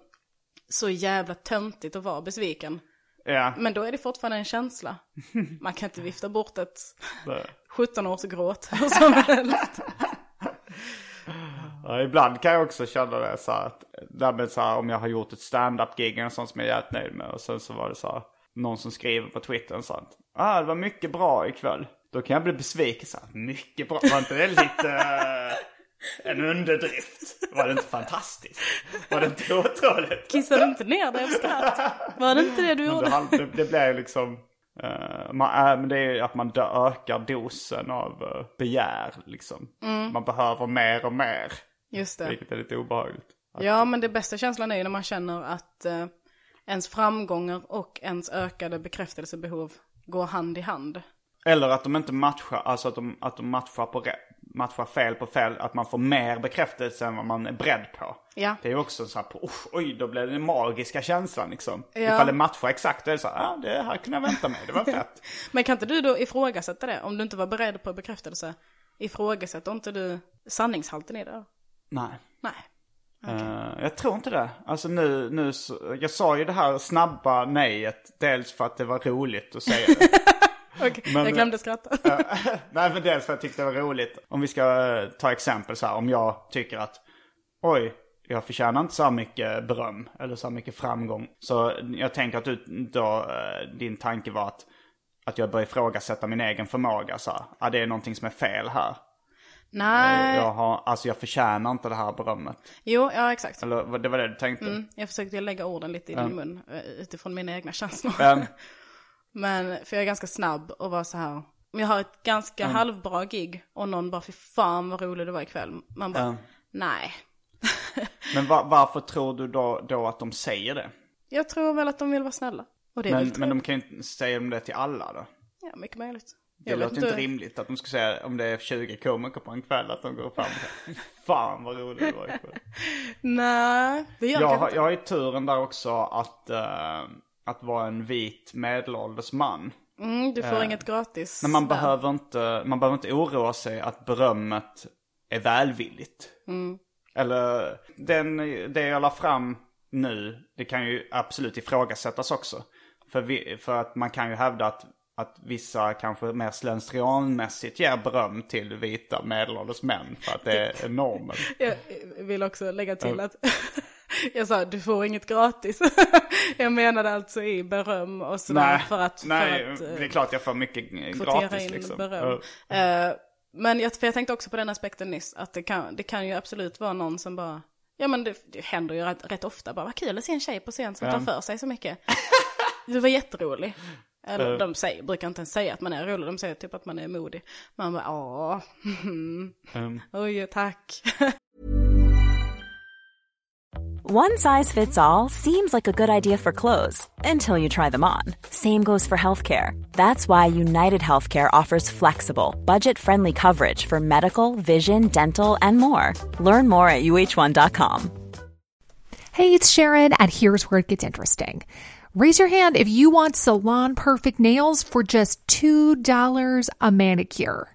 C: så jävla töntigt att vara besviken.
B: Ja.
C: Men då är det fortfarande en känsla. Man kan inte vifta bort ett
B: Det-
C: 17-årsgråt hur som helst.
B: Ja, ibland kan jag också känna det så här att, där med så här, om jag har gjort ett stand-up-gig eller sånt som jag är jävligt nöjd med. Och sen så var det så här, någon som skriver på Twitter och sånt. Ah, det var mycket bra ikväll. Då kan jag bli besviken så här, mycket bra. Var inte det lite en underdrift? Var det inte fantastiskt? Var det inte otroligt?
C: Kissade du inte ner dig av skratt? Var det inte det du gjorde?
B: det, det blir liksom, eh, man, äh, men det är att man ökar dosen av uh, begär liksom. Man behöver mer och mer.
C: Just det.
B: Vilket är lite obehagligt.
C: Ja, men det bästa känslan är ju när man känner att eh, ens framgångar och ens ökade bekräftelsebehov går hand i hand.
B: Eller att de inte matchar, alltså att de, att de matchar, på rätt, matchar fel på fel. Att man får mer bekräftelse än vad man är beredd på.
C: Ja.
B: Det är också så här, på, "Usch, oj, då blir det den magiska känslan liksom.
C: Ja.
B: Ifall det matchar exakt, då är det så här, ah, det här kunde jag vänta mig, det var fett.
C: Men kan inte du då ifrågasätta det? Om du inte var beredd på bekräftelse, ifrågasätter inte du sanningshalten i det?
B: Nej.
C: Nej.
B: Eh, jag tror inte det. Alltså nu, nu så, jag sa ju det här snabba nejet. Dels för att det var roligt att säga det.
C: Okej,
B: Men-
C: jag glömde skratta.
B: Nej men dels för att jag tyckte det var roligt. Om vi ska eh, ta exempel så här. Om jag tycker att oj, jag förtjänar inte så här mycket beröm. Eller så här mycket framgång. Så jag tänker att du, då, eh, din tanke var att, att jag börjar ifrågasätta min egen förmåga. Så här. Ah, det är någonting som är fel här.
C: Nej.
B: Jag, har, alltså jag förtjänar inte det här berömmet.
C: Jo, ja exakt.
B: Eller det var det du tänkte?
C: Mm, jag försökte lägga orden lite i din mun eh, utifrån mina egna känslor.
B: Men,
C: Men, för jag är ganska snabb och var så här. Om jag har ett ganska halvbra gig och någon bara, fy fan vad rolig du var ikväll. Man bara,
B: Ja.
C: nej.
B: men va, varför tror du då, då att de säger det?
C: Jag tror väl att de vill vara snälla. Det
B: Men, men de kan ju inte säga det till alla då.
C: Ja, mycket möjligt.
B: Det
C: Jag
B: låter inte rimligt att de ska säga om det är 20 komiker på en kväll att de går fram och säger "Fy Fan vad rolig du var ikväll.
C: Nej, det gör
B: Jag,
C: jag inte.
B: jag har ju turen där också att, eh, att vara en vit medelålders man.
C: Mm, du får inget gratis.
B: Men man
C: där.
B: behöver, inte, man behöver inte oroa sig att berömmet är välvilligt.
C: Mm.
B: Eller den, det jag la fram nu, det kan ju absolut ifrågasättas också. För, vi, för att man kan ju hävda att att vissa kanske mer slentrianmässigt ger beröm till vita medelålders män för att det är normen.
C: Jag vill också lägga till att jag sa du får inget gratis. jag menade alltså i beröm och sådär för att,
B: nej
C: för att eh,
B: det är klart jag får mycket gratis
C: in
B: liksom.
C: beröm.
B: Ja.
C: Eh, men jag, för jag tänkte också på den aspekten nyss, att det kan, det kan ju absolut vara någon som bara, ja men det, det händer ju rätt, rätt ofta, bara vad kul att se en tjej på scen som tar för sig så mycket. Du var jätterolig. Eller de säger, brukar inte ens säga att man är rolig, de säger typ att man är modig. Man bara, åh,
B: Um,
C: oj tack.
D: One size fits all seems like a good idea for clothes until you try them on. Same goes for healthcare. That's why United Healthcare offers flexible, budget friendly coverage for medical, vision, dental, and more. Learn more at uh1.com.
E: Hey, it's Sharon, and here's where it gets interesting. Raise your hand if you want salon perfect nails for just $2 a manicure.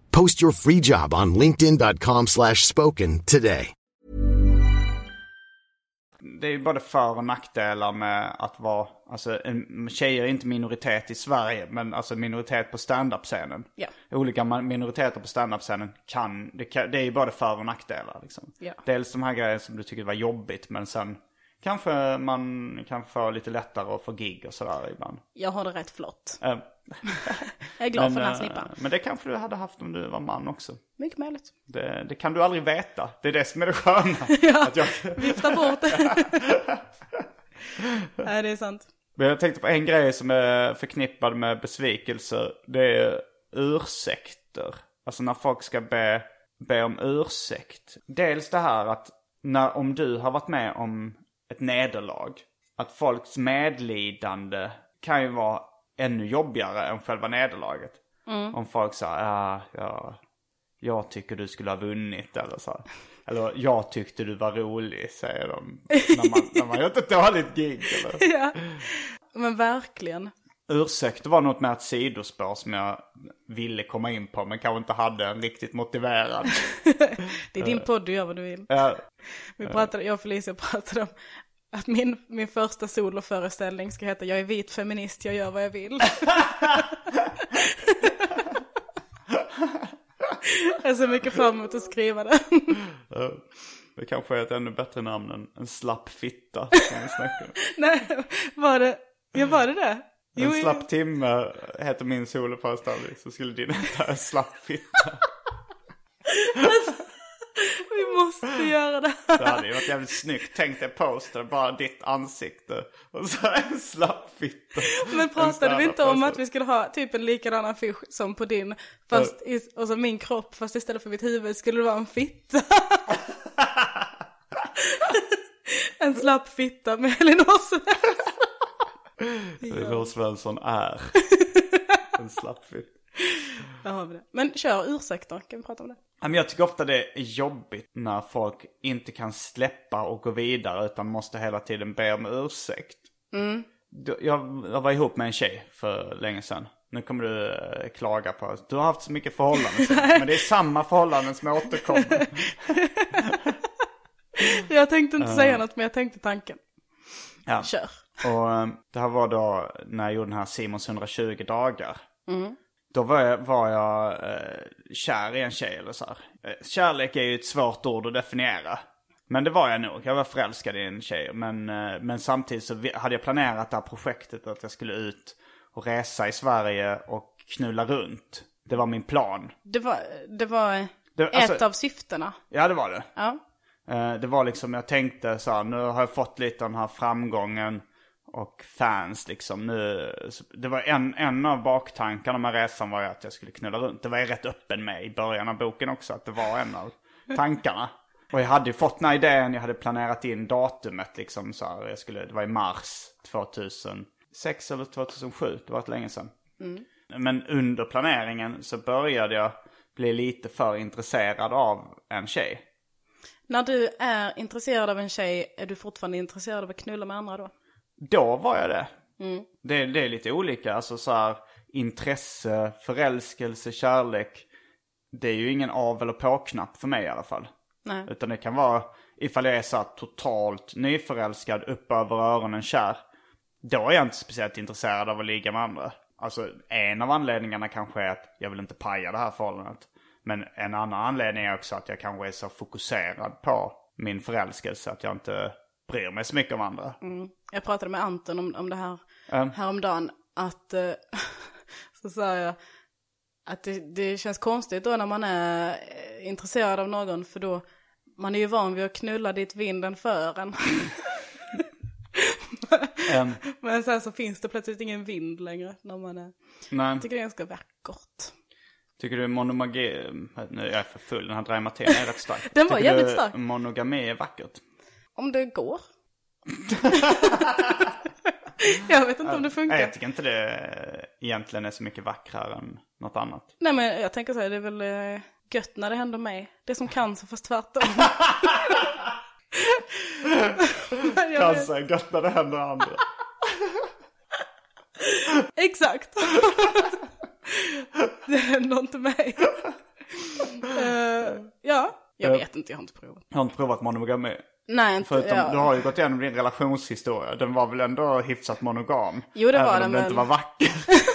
F: Post your free job on linkedin.com slash spoken today.
B: det är ju både för och nackdelar med att vara, alltså en, tjejer är inte minoritet i Sverige, men alltså minoritet på standup-scenen.
C: Ja.
B: Olika minoriteter på standup-scenen kan, det, kan, det är ju både för och nackdelar liksom.
C: Ja.
B: Dels de här grejerna som du tycker var jobbigt, men sen kanske man kan få lite lättare att få gig och sådär ibland.
C: Jag har det rätt flott. Jag är glad för den här
B: eh,
C: snippan.
B: men det kanske du hade haft om du var man också.
C: Mycket möjligt.
B: Det, det kan du aldrig veta. Det är det som är det sköna. att jag,
C: Vifta bort det. Nej, det är sant.
B: Men jag tänkte på en grej som är förknippad med besvikelser. Det är ursäkter. Alltså när folk ska be, be om ursäkt. Dels det här att när, om du har varit med om ett nederlag. Att folks medlidande kan ju vara ännu jobbigare än själva nederlaget. Om folk säger, ja, ja, jag tycker du skulle ha vunnit eller så. Eller jag tyckte du var rolig, säger de. När man, när man gjort ett dåligt gig eller.
C: Ja. Men verkligen.
B: Ursäkter var något med ett sidospår som jag ville komma in på men kanske inte hade en riktigt motiverad.
C: Det är din podd, du gör vad du vill.
B: Ja,
C: Vi pratade, jag och Felicia pratade om att min, min första soloföreställning ska heta Jag är vit feminist, jag gör vad jag vill. jag ser mycket fram emot att skriva det.
B: det kanske är ett ännu bättre namn än en slapp fitta. som.
C: Nej, var det, ja var det det?
B: En slapp timme heter min soloföreställning så skulle din heta en slapp fitta.
C: vi måste göra det.
B: Det hade ju varit jävligt snyggt. Tänk dig poster, bara ditt ansikte. Och så en slapp fitta.
C: Men pratade vi inte om att vi skulle ha typ en likadan affisch som på din, fast i, och så min kropp, fast istället för mitt huvud skulle det vara en fitta. en slapp fitta med Elinor Svensson.
B: Elinor Svensson är en slapp fitta.
C: Där har vi det. Men kör ursäkter, kan vi prata om det?
B: Men jag tycker ofta det är jobbigt när folk inte kan släppa och gå vidare utan måste hela tiden be om ursäkt. Du- Jag, jag var ihop med en tjej för länge sedan. Nu kommer du eh, klaga på att du har haft så mycket förhållanden. men det är samma förhållanden som återkommer.
C: Jag tänkte inte säga något, men jag tänkte tanken.
B: Ja.
C: Kör.
B: Och eh, det här var då när jag gjorde den här Simons 120 dagar. Då var jag, var jag eh, kär i en tjej eller så här. Eh, Kärlek är ju ett svårt ord att definiera. Men det var jag nog. Jag var förälskad i en tjej. Men, eh, men samtidigt så hade jag planerat det här projektet att jag skulle ut och resa i Sverige och knulla runt. Det var min plan.
C: Det var, det var
B: Det-
C: ett
B: alltså-
C: av syftena.
B: Ja, det var det.
C: Ja.
B: Eh, det var liksom, jag tänkte så här, nu har jag fått lite den här framgången och fans liksom. Nu, det var en, en av baktankarna med resan var ju att jag skulle knulla runt. Det var jag rätt öppen med i början av boken också, att det var en av tankarna. Och jag hade ju fått den här idén, jag hade planerat in datumet liksom så här, jag skulle, det var i mars 2006 eller 2007, det var ett länge sedan. Men under planeringen så började jag bli lite för intresserad av en tjej.
C: När du är intresserad av en tjej, är du fortfarande intresserad av att knulla med andra då?
B: Då var jag det. Det, det är lite olika, alltså så här intresse, förälskelse, kärlek. Det är ju ingen av eller på-knapp för mig i alla fall.
C: Nej.
B: Utan det kan vara ifall jag är så här totalt nyförälskad, upp över öronen kär. Då är jag inte speciellt intresserad av att ligga med andra. Alltså en av anledningarna kanske är att jag vill inte paja det här förhållandet. Men en annan anledning är också att jag kanske är så fokuserad på min förälskelse att jag inte bryr mig så mycket om andra.
C: Jag pratade med Anton om, om det här
B: Mm.
C: häromdagen. Att, eh, så sa jag att det, det känns konstigt då när man är eh, intresserad av någon. För då, man är ju van vid att knulla dit vinden för en.
B: Ehm,
C: Men sen så finns det plötsligt ingen vind längre när man är.
B: nej.
C: Jag tycker det är ganska vackert.
B: Tycker du monogami... Nu är jag för full, den här Dreimatin är rätt stark.
C: Den var
B: Tycker
C: jävligt stark.
B: monogami är vackert?
C: Om det går. jag vet inte om det
B: Nej,
C: funkar.
B: jag tycker inte det egentligen är så mycket vackrare än något annat.
C: Nej men jag tänker så här, det är väl eh, gött när det händer mig. Det är som cancer fast tvärtom.
B: Cancer är gött när det händer andra.
C: Exakt. det händer inte mig. Eh, ja, jag
B: Eh.
C: vet inte, jag har inte provat.
B: Jag har inte provat monogami.
C: Nej, inte,
B: Förutom,
C: ja.
B: du har ju gått igenom din relationshistoria. Den var väl ändå hyfsat monogam?
C: Jo, det var
B: Även
C: den,
B: om det
C: men-
B: inte var vacker.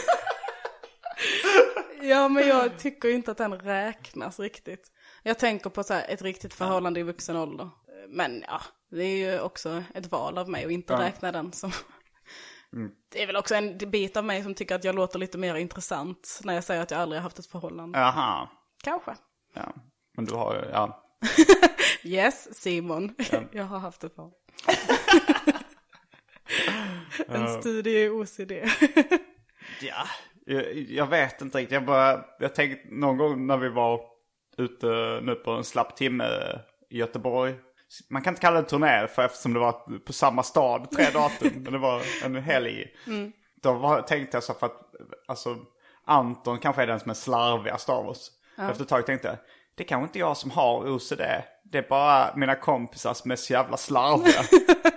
C: Ja, men jag tycker inte att den räknas riktigt. Jag tänker på så här, ett riktigt förhållande i vuxen ålder. Men ja, det är ju också ett val av mig att inte räkna den som...
B: Mm.
C: Det är väl också en bit av mig som tycker att jag låter lite mer intressant när jag säger att jag aldrig har haft ett förhållande.
B: Jaha.
C: Kanske.
B: Ja. Men du har ju, ja.
C: Yes, Simon. jag har haft ett förhållande. en studie i OCD.
B: Ja, jag, jag vet inte riktigt. Jag bara, jag tänkte någon gång när vi var ute nu på en slapp timme i Göteborg. Man kan inte kalla det turné för eftersom det var på samma stad, tre datum. men det var en helg. Då var, tänkte jag så för att, alltså Anton kanske är den som är slarvigast av oss. Efter ett tag tänkte jag, det är kanske inte jag som har OCD. Det är bara mina kompisar som är så jävla slarviga.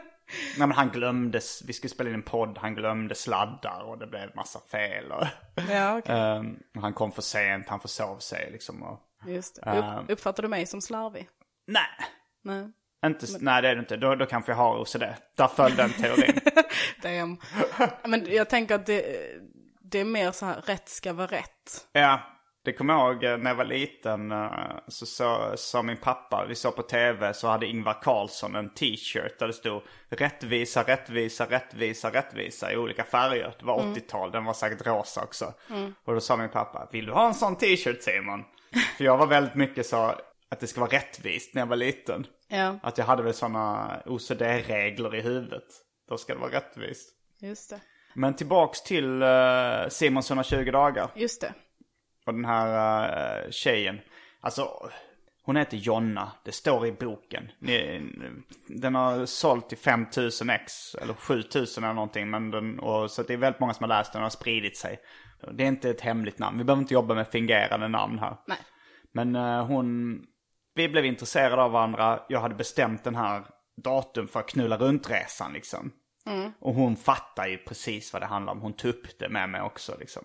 B: Nej men han glömde, vi skulle spela in en podd, han glömde sladdar och det blev massa fel. Och,
C: ja, okej.
B: Ehm, och han kom för sent, han försov sig liksom. Och,
C: Just det.
B: Ehm.
C: Upp, uppfattar du mig som slarvig?
B: nej,
C: Nej.
B: inte, nej det är det inte. Då, då kanske jag har OCD. Där föll den teorin.
C: Damn. Men jag tänker att det, det är mer så här, rätt ska vara rätt.
B: ja, det kommer jag ihåg eh, när jag var liten. eh, Så sa så, min pappa, vi såg på tv, så hade Ingvar Carlsson en t-shirt där det stod rättvisa, rättvisa, rättvisa, rättvisa i olika färger. Det var 80-tal, den var säkert rosa också. Och då sa min pappa, vill du ha en sån t-shirt Simon? För jag var väldigt mycket så att det ska vara rättvist när jag var liten.
C: Ja,
B: Att jag hade väl sådana OCD-regler i huvudet. Då ska det vara rättvist.
C: just det.
B: Men tillbaks till uh, Simons 120 dagar.
C: Just det.
B: Och den här uh, tjejen. Alltså, hon heter Jonna. Det står i boken. Ni, den har sålt till 5000 ex. Eller 7000 eller någonting. Men den, och, så det är väldigt många som har läst den och har spridit sig. Det är inte ett hemligt namn. Vi behöver inte jobba med fingerande namn här.
C: Nej.
B: Men eh, hon... Vi blev intresserade av varandra. Jag hade bestämt den här datum för att knulla runt-resan liksom. Och hon fattar ju precis vad det handlar om. Hon tuppte med mig också liksom.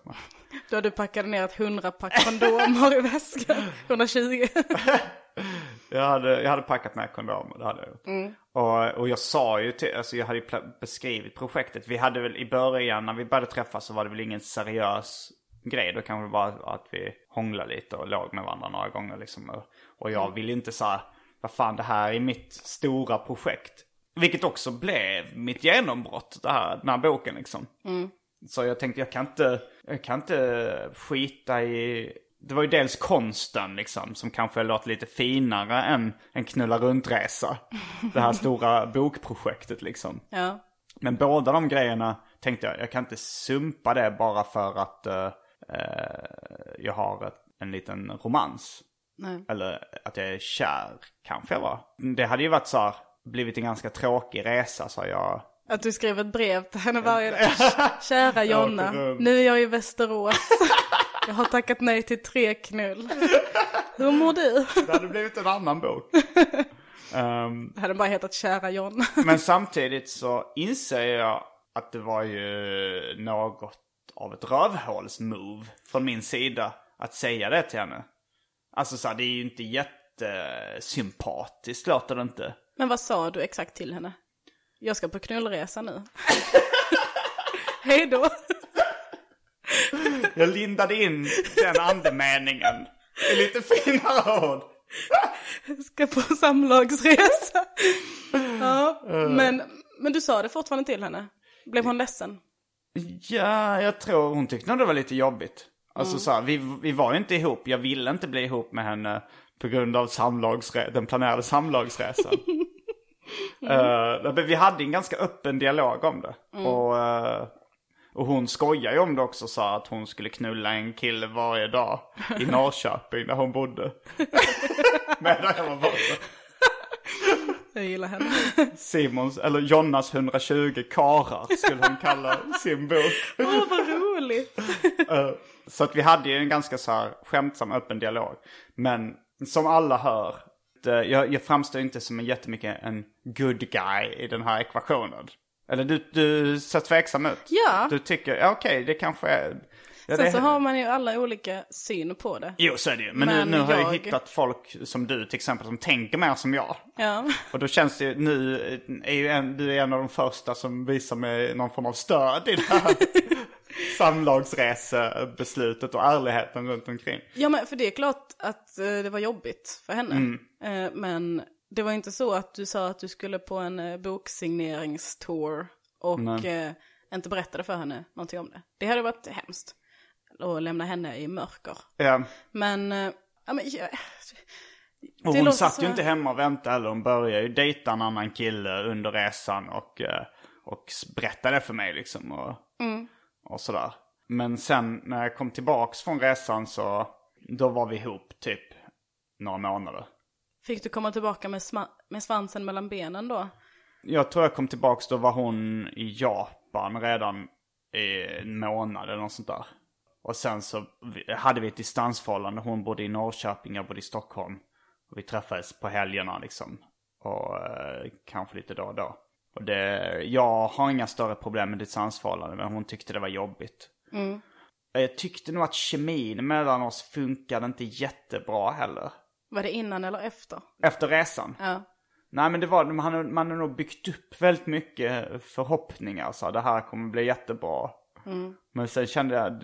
C: Då du packat ner ett hundrapack kondomer i väskan. 120.
B: Jag hade, jag hade packat med kondomer, det hade jag gjort. Och, och jag sa ju till, alltså jag hade ju beskrivit projektet. Vi hade väl i början, när vi började träffas så var det väl ingen seriös grej. Då kanske det bara att vi hånglade lite och låg med varandra några gånger liksom. Och, och jag ville inte säga, vad fan det här är mitt stora projekt. Vilket också blev mitt genombrott, det här, den här boken liksom. Så jag tänkte, jag kan inte, jag kan inte skita i det var ju dels konsten liksom, som kanske låter lite finare än en knulla runt-resa. Det här stora bokprojektet liksom.
C: Ja.
B: Men båda de grejerna tänkte jag, jag kan inte sumpa det bara för att eh, eh, jag har ett, en liten romans.
C: Nej.
B: Eller att jag är kär, kanske jag var. Det hade ju varit så här, blivit en ganska tråkig resa så jag.
C: Att du skrev ett brev till henne varje dag. Kära Jonna, nu är jag i Västerås. Jag har tackat nej till tre knull. Hur mår du?
B: Det hade blivit en annan bok. Ehm,
C: Det hade bara hetat Kära Jonna.
B: men samtidigt så inser jag att det var ju något av ett rövhålsmove från min sida att säga det till henne. Alltså så här, det är ju inte jättesympatiskt låter det inte.
C: Men vad sa du exakt till henne? Jag ska på knullresa nu. Hej då.
B: Jag lindade in den andemeningen i lite finare ord.
C: Ska på samlagsresa. Ja, men, men du sa det fortfarande till henne. Blev hon ledsen?
B: Ja, jag tror hon tyckte nog det var lite jobbigt. Alltså så här, vi, vi var ju inte ihop. Jag ville inte bli ihop med henne på grund av samlagsre- den planerade samlagsresan. Eh, men vi hade en ganska öppen dialog om det. Och, eh, och hon skojar ju om det också, sa att hon skulle knulla en kille varje dag i Norrköping där hon bodde. Medan jag var borta.
C: Jag gillar henne.
B: Simons, eller Jonas 120 karar skulle hon kalla sin bok.
C: Åh, vad roligt.
B: Eh, Så att vi hade ju en ganska så här skämtsam öppen dialog. Men som alla hör, det, jag, jag framstår inte som en jättemycket en good guy i den här ekvationen. Eller du, du ser tveksam ut.
C: Ja.
B: Du tycker, ja okej, det kanske är... Ja,
C: Sen
B: det,
C: så har man ju alla olika syn på det.
B: Jo, så är det ju. Men,
C: Men
B: nu, nu har jag
C: jag-
B: hittat folk som du till exempel som tänker mer som jag.
C: Ja.
B: Och då känns det ju, nu är ju en, du är en av de första som visar mig någon form av stöd i det här samlagsresebeslutet och ärligheten runt omkring.
C: Ja men för det är klart att eh, det var jobbigt för henne. Eh, men det var inte så att du sa att du skulle på en eh, boksigneringstour och eh, inte berättade för henne någonting om det. Det hade varit hemskt. Att lämna henne i mörker.
B: Ja.
C: Men, ja men ja,
B: Och
C: Det
B: hon
C: låter
B: satt ju inte hemma och väntade heller. Hon började ju dejta en annan kille under resan och, och berättade för mig liksom. Och,
C: Mm.
B: Och sådär. Men sen när jag kom tillbaks från resan så, då var vi ihop typ några månader.
C: fick du komma tillbaka med, med svansen mellan benen då?
B: Jag tror jag kom tillbaks, då var hon i Japan redan i en månad eller något sånt där. Och sen så hade vi ett distansförhållande. Hon bodde i Norrköping, jag bodde i Stockholm. Och vi träffades på helgerna liksom. Och eh, kanske lite då och då. Och det, jag har inga större problem med distansförhållande, men hon tyckte det var jobbigt. Jag tyckte nog att kemin mellan oss funkade inte jättebra heller.
C: Var det innan eller efter?
B: Efter resan.
C: Ja.
B: Nej men det var, man har, man har nog byggt upp väldigt mycket förhoppningar. Så det här kommer bli jättebra. Men sen kände jag,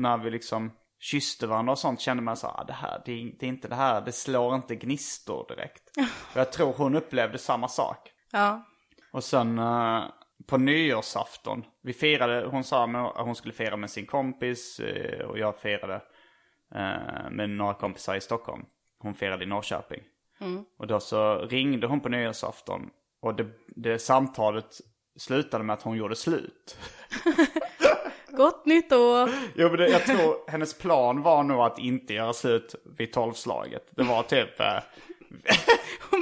B: när vi liksom kysste varandra och sånt, kände man så här, ah, det här, det är, det är inte det här, det slår inte gnistor direkt. Jag tror hon upplevde samma sak.
C: Ja.
B: Och sen eh, på nyårsafton, vi firade, hon sa att hon skulle fira med sin kompis eh, och jag firade eh, med några kompisar i Stockholm. Hon firade i Norrköping. Och då så ringde hon på nyårsafton och det, det samtalet slutade med att hon gjorde slut.
C: Gott nytt år!
B: Jo men det, jag tror hennes plan var nog att inte göra slut vid tolvslaget. Det var typ...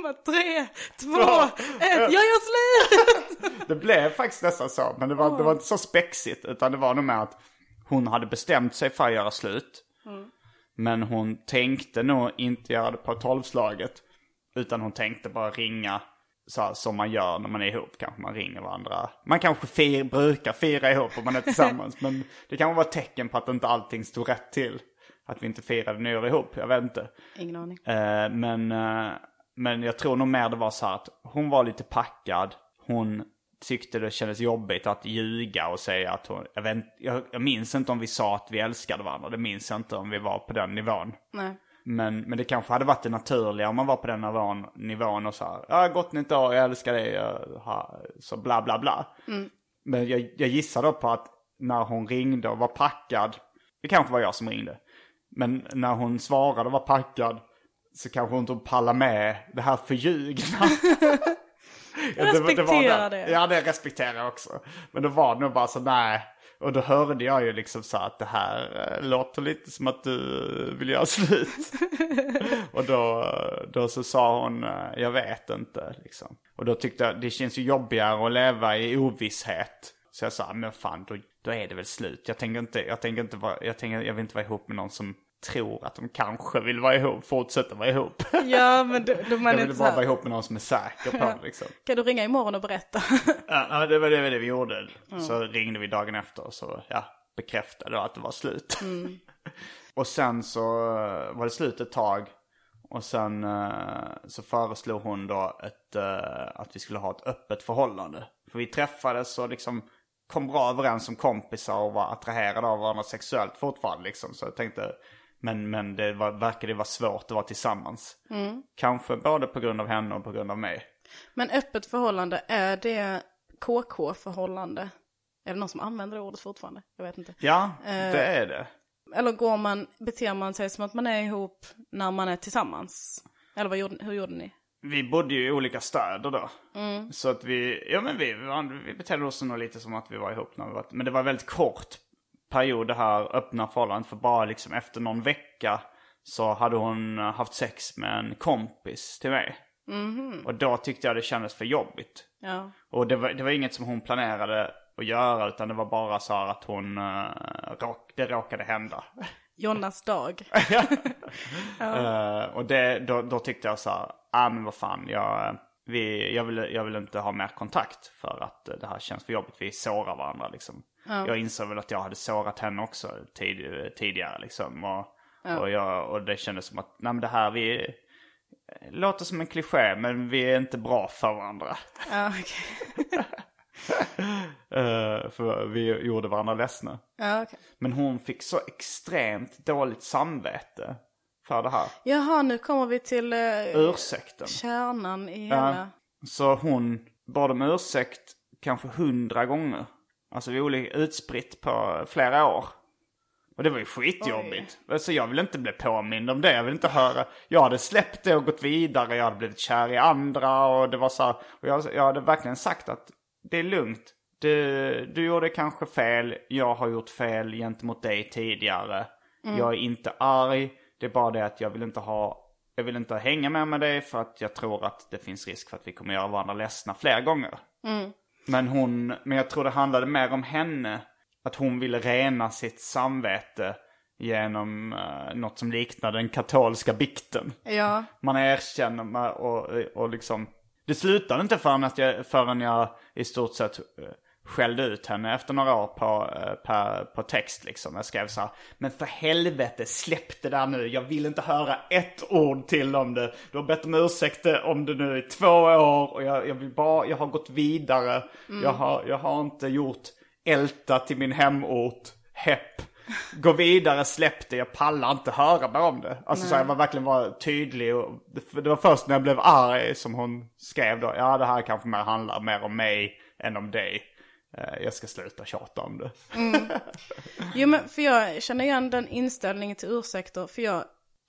C: Bara tre, två, ett, jag gör slut!
B: Det blev faktiskt nästan så, men det var, det var inte så spexigt. Utan det var nog med att hon hade bestämt sig för att göra slut. Men hon tänkte nog inte göra det på tolvslaget. Utan hon tänkte bara ringa så här, som man gör när man är ihop. Kanske man ringer varandra. Man kanske fir, brukar fira ihop om man är tillsammans. men det kan vara tecken på att inte allting stod rätt till. Att vi inte firade nyår ihop, jag vet inte.
C: Ingen aning.
B: Eh, men, eh, men jag tror nog mer det var så här att hon var lite packad. Hon tyckte det kändes jobbigt att ljuga och säga att hon... Jag, vet, jag, jag minns inte om vi sa att vi älskade varandra. Det minns jag inte om vi var på den nivån.
C: Nej.
B: Men, men det kanske hade varit det naturliga om man var på den nivån, nivån och så här, ja gott nytt år, jag älskar dig, jag så bla bla bla. Men jag, jag gissar då på att när hon ringde och var packad, det kanske var jag som ringde. Men när hon svarade och var packad så kanske hon inte pallade med det här förljugna. Ja, det var- det
C: respekterar
B: det.
C: det.
B: Ja, det respekterar jag också. Men då var det nog bara så, nej. Och då hörde jag ju liksom så att det här eh, låter lite som att du vill göra slut. och då, då så sa hon, eh, jag vet inte liksom. Och då tyckte jag, det känns ju jobbigare att leva i ovisshet. Så jag sa, men fan då, då är det väl slut. Jag tänker inte, jag tänker inte vara, jag tänker, jag vill inte vara ihop med någon som tror att de kanske vill vara ihop, fortsätta vara ihop.
C: Ja, men då, då man
B: jag vill
C: inte
B: bara vara
C: här,
B: ihop med någon som är säker på det liksom.
C: kan du ringa imorgon och berätta?
B: Ja, det var det, det vi gjorde. Så ringde vi dagen efter och så ja, bekräftade att det var slut. och sen så eh, var det slut ett tag. Och sen eh, så föreslog hon då ett, eh, att vi skulle ha ett öppet förhållande. För vi träffades och liksom kom bra överens som kompisar och var attraherade av varandra sexuellt fortfarande. Liksom. Så jag tänkte, men, men det var, verkade vara svårt att vara tillsammans. Kanske både på grund av henne och på grund av mig.
C: Men öppet förhållande, är det KK-förhållande? Är det någon som använder det ordet fortfarande? Jag vet inte.
B: Ja, det är det.
C: Eller går man, beter man sig som att man är ihop när man är tillsammans? Eller vad gjorde, hur gjorde ni?
B: Vi bodde ju i olika städer då. Så att vi, ja men vi, vi betedde oss nog lite som att vi var ihop när vi var, men det var väldigt kort period det här öppna förhållandet. För bara liksom efter någon vecka så hade hon haft sex med en kompis till mig. Och då tyckte jag det kändes för jobbigt.
C: Ja.
B: Och det var, det var inget som hon planerade att göra utan det var bara så här att hon, uh, råk, det råkade hända.
C: Jonas dag.
B: Eh, och det, då, då tyckte jag så här, ah men vad fan, jag, vi, jag, vill, jag vill inte ha mer kontakt för att det här känns för jobbigt. Vi sårar varandra liksom. Jag insåg väl att jag hade sårat henne också tid, tidigare liksom. Och, och, jag, och det kändes som att, nej men det här, vi eh, låter som en kliché men vi är inte bra för varandra.
C: Ja, okej.
B: Eh, för vi gjorde varandra ledsna.
C: Ja, okej.
B: Men hon fick så extremt dåligt samvete för det här.
C: Jaha, nu kommer vi till uh,
B: Ursäkten.
C: kärnan i
B: Ja.
C: hela...
B: Så hon bad om ursäkt kanske hundra gånger. Alltså vi olika utspritt på flera år. Och det var ju skitjobbigt. Så jag vill inte bli påmind om det. Jag vill inte höra. Jag hade släppt det och gått vidare. Jag hade blivit kär i andra och det var så här. Och jag, jag hade verkligen sagt att det är lugnt. Du, du gjorde kanske fel. Jag har gjort fel gentemot dig tidigare. Jag är inte arg. Det är bara det att jag vill inte ha jag vill inte hänga med med dig för att jag tror att det finns risk för att vi kommer göra varandra ledsna fler gånger. Men hon, men jag tror det handlade mer om henne. Att hon ville rena sitt samvete genom uh, något som liknade den katolska bikten.
C: Ja,
B: Man erkänner och, och liksom... Det slutade inte förrän, att jag, förrän jag i stort sett eh, skällde ut henne efter några år på, eh, på, på text liksom. Jag skrev så här, men för helvete släpp det där nu. Jag vill inte höra ett ord till om det. Du har bett om ursäkt om det nu i två år och jag, jag vill bara, jag har gått vidare. Jag, har, jag har inte gjort älta till min hemort, hepp. Gå vidare, släpp det, jag pallar inte höra mer om det. Alltså så jag var verkligen var tydlig och det, det var först när jag blev arg som hon skrev då, ja det här kanske mer handlar mer om mig än om dig. Eh, Jag ska sluta tjata om det.
C: Jo men för jag känner igen den inställningen till ursäkter. För jag,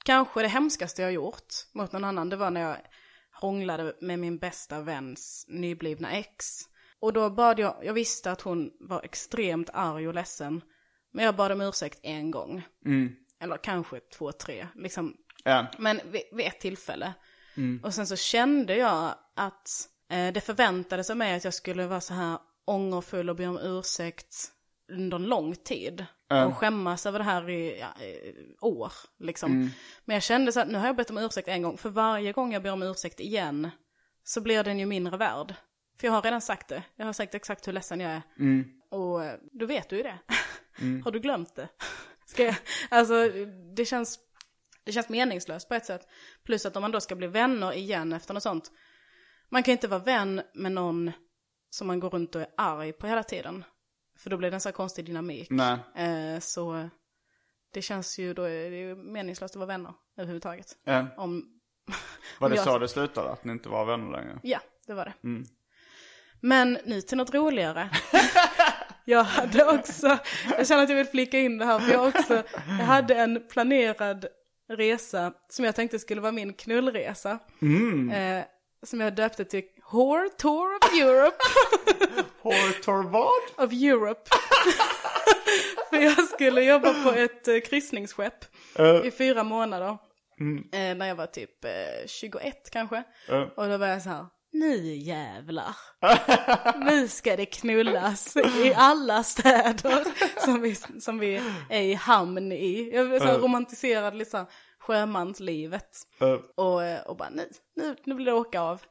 C: kanske det hemskaste jag gjort mot någon annan, det var när jag hånglade med min bästa väns nyblivna ex. Och då bad jag, jag visste att hon var extremt arg och ledsen. Men jag bad om ursäkt en gång. Eller kanske två, tre. Liksom.
B: Ja.
C: Men vid, vid ett tillfälle. Och sen så kände jag att eh, det förväntades av mig att jag skulle vara så här ångerfull och be om ursäkt under en lång tid. Och skämmas över det här i ja, i år. Liksom. Men jag kände så att nu har jag bett om ursäkt en gång. För varje gång jag ber om ursäkt igen så blir den ju mindre värd. För jag har redan sagt det. Jag har sagt exakt hur ledsen jag är. Och eh, då vet du ju det. har du glömt det? Ska jag, alltså det känns, det känns meningslöst på ett sätt. Plus att om man då ska bli vänner igen efter något sånt. Man kan ju inte vara vän med någon som man går runt och är arg på hela tiden. För då blir det en så här konstig dynamik.
B: Nej.
C: Eh, så det känns ju, då är det ju meningslöst att vara vänner överhuvudtaget.
B: Ja.
C: Om,
B: Var det
C: jag-
B: så det slutade? Att ni inte var vänner längre?
C: Ja, det var det. Men nu till något roligare. jag hade också, jag känner att jag vill flika in det här, för jag också, jag hade en planerad resa som jag tänkte skulle vara min knullresa. Eh, som jag döpte till Whore Tour of Europe.
B: Hortor vad?
C: of Europe. För jag skulle jobba på ett eh, kryssningsskepp i fyra månader. Eh, när jag var typ eh, 21 kanske. Och då var jag så här, nu jävlar. nu ska det knullas i alla städer som vi, som vi är i hamn i. Jag så här romantiserad lite så här, sjömanslivet. Och, eh, och bara nu, nu, nu blir det åka av.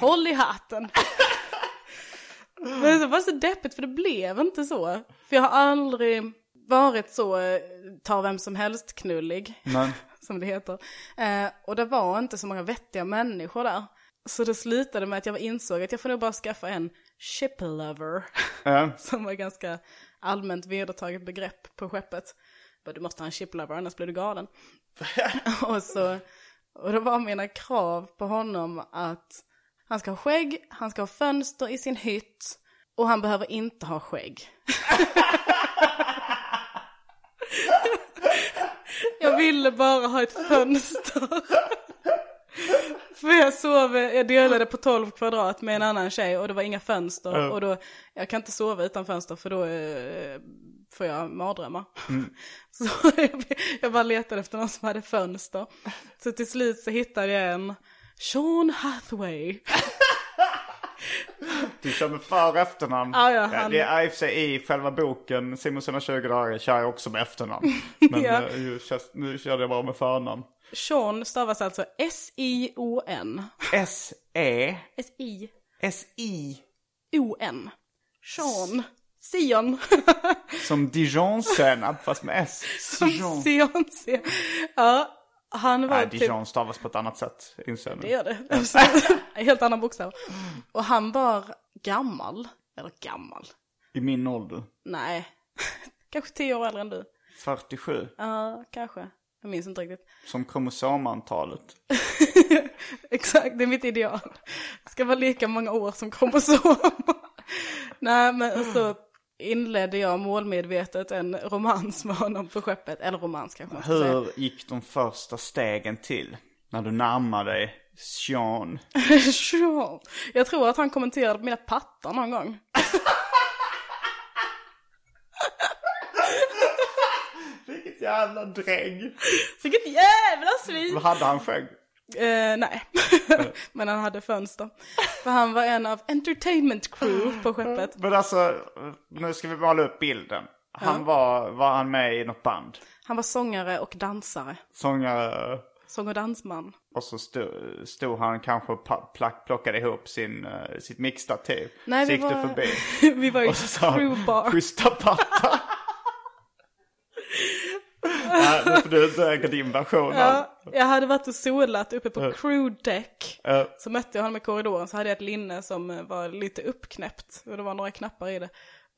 C: Håll i hatten. Men det var så deppigt för det blev inte så. För jag har aldrig varit så eh, ta vem som helst knullig.
B: Men,
C: Som det heter. Eh, och det var inte så många vettiga människor där. Så det slutade med att jag insåg att jag får nog bara skaffa en ship lover.
B: ja.
C: som var ganska allmänt vedertaget begrepp på skeppet. Bara, du måste ha en ship lover annars blir du galen. och, så, och då var mina krav på honom att han ska ha skägg, han ska ha fönster i sin hytt och han behöver inte ha skägg. jag ville bara ha ett fönster. För jag sov, jag delade på 12 kvadrat med en annan tjej och det var inga fönster. Och då, jag kan inte sova utan fönster för då eh, får jag mardrömmar. Så jag, jag bara letade efter någon som hade fönster. Så till slut så hittade jag en Sean Hathaway.
B: Du kör med för och efternamn.
C: Ja, ja, han-
B: Det är i och för sig i själva boken, Simon sina 20 dagar, kör jag också med efternamn. Men
C: Ja.
B: eh, känns- nu körde jag bara med förnamn.
C: Sean stavas alltså S-I-O-N.
B: S-E,
C: S-I-O-N.
B: S-I,
C: Sean. Sion.
B: som Dijon-senap fast med S. Dijon.
C: Sion. Sion. Ja, han var
B: Nej,
C: typ...
B: Dijon stavas på ett annat sätt, inser jag
C: Det
B: nu.
C: gör det. Helt annan bokstav. Och han var gammal. Eller gammal.
B: I min ålder.
C: Nej. Kanske tio år äldre än du.
B: 47.
C: Ja, kanske. Jag minns inte riktigt.
B: Som kromosomantalet.
C: Exakt, det är mitt ideal. Det ska vara lika många år som kromosom. Nej, men så inledde jag målmedvetet en romans med honom på skeppet. Eller romans kanske man ska säga.
B: Hur gick de första stegen till? När du närmade dig Sean.
C: Sean. Jag tror att han kommenterade mina pattar någon gång.
B: Vilket jävla dräng.
C: Vilket jävla svin!
B: Vad hade han skägg?
C: Eh, nej, men han hade fönster. För han var en av entertainment crew på skeppet.
B: Men alltså, nu ska vi måla upp bilden. Han var, var han med i något band?
C: Han var sångare och dansare.
B: Sångare.
C: Sång och dansman.
B: Och så stod, stod han kanske och plockade ihop sin, eh, sitt mixtativ.
C: Nej,
B: så
C: vi
B: gick
C: var,
B: du förbi.
C: vi var
B: han,
C: crewbar.
B: schyssta pattar. Nu får du döga din version.
C: Ja, jag hade varit och solat uppe på crewdeck.
B: Ja.
C: Så mötte jag honom i korridoren så hade jag ett linne som eh, var lite uppknäppt. Och det var några knappar i det.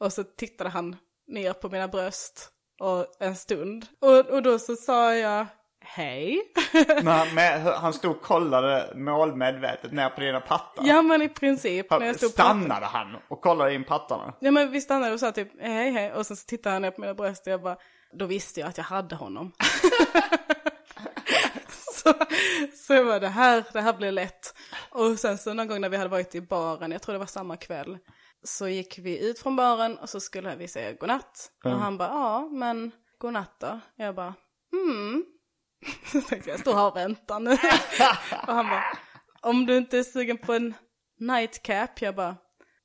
C: Och så tittade han ner på mina bröst. Och en stund. Och, och då så sa jag hej.
B: Men han, med, han stod och kollade målmedvetet ner på dina pattar.
C: ja men i princip. När jag stod.
B: Stannade han och kollade in pattarna?
C: Ja men vi stannade och sa typ hej hej. Och sen så tittade han ner på mina bröst och jag bara, då visste jag att jag hade honom. så, så jag bara, det här, det här blir lätt. Och sen så någon gång när vi hade varit i baren, jag tror det var samma kväll. Så gick vi ut från baren och så skulle vi säga godnatt. Och han bara, ja men godnatt då? Jag bara, hmm. Så tänkte jag, jag står här och väntar nu. och han bara, om du inte är sugen på en nightcap? Jag bara,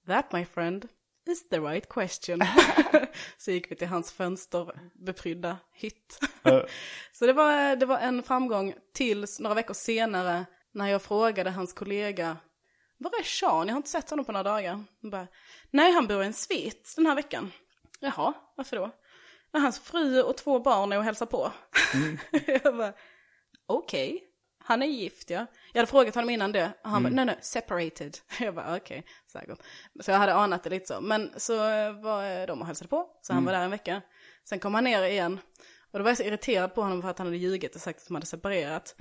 C: that my friend is the right question. så gick vi till hans fönsterbeprydda hytt. så det var, det var en framgång tills några veckor senare när jag frågade hans kollega, var är Sean? Jag har inte sett honom på några dagar. Han bara, nej han bor i en svit den här veckan. Jaha, varför då? Ja, hans fru och två barn är och hälsar på. jag bara, okej. Han är gift ja. Jag hade frågat honom innan det. Och han bara, nej nej, separated. Jag bara, okej, säkert. Så jag hade anat det lite så. Men så eh, var de och hälsade på. Så han var där en vecka. Sen kom han ner igen. Och då var jag så irriterad på honom för att han hade ljugit och sagt att de hade separerat.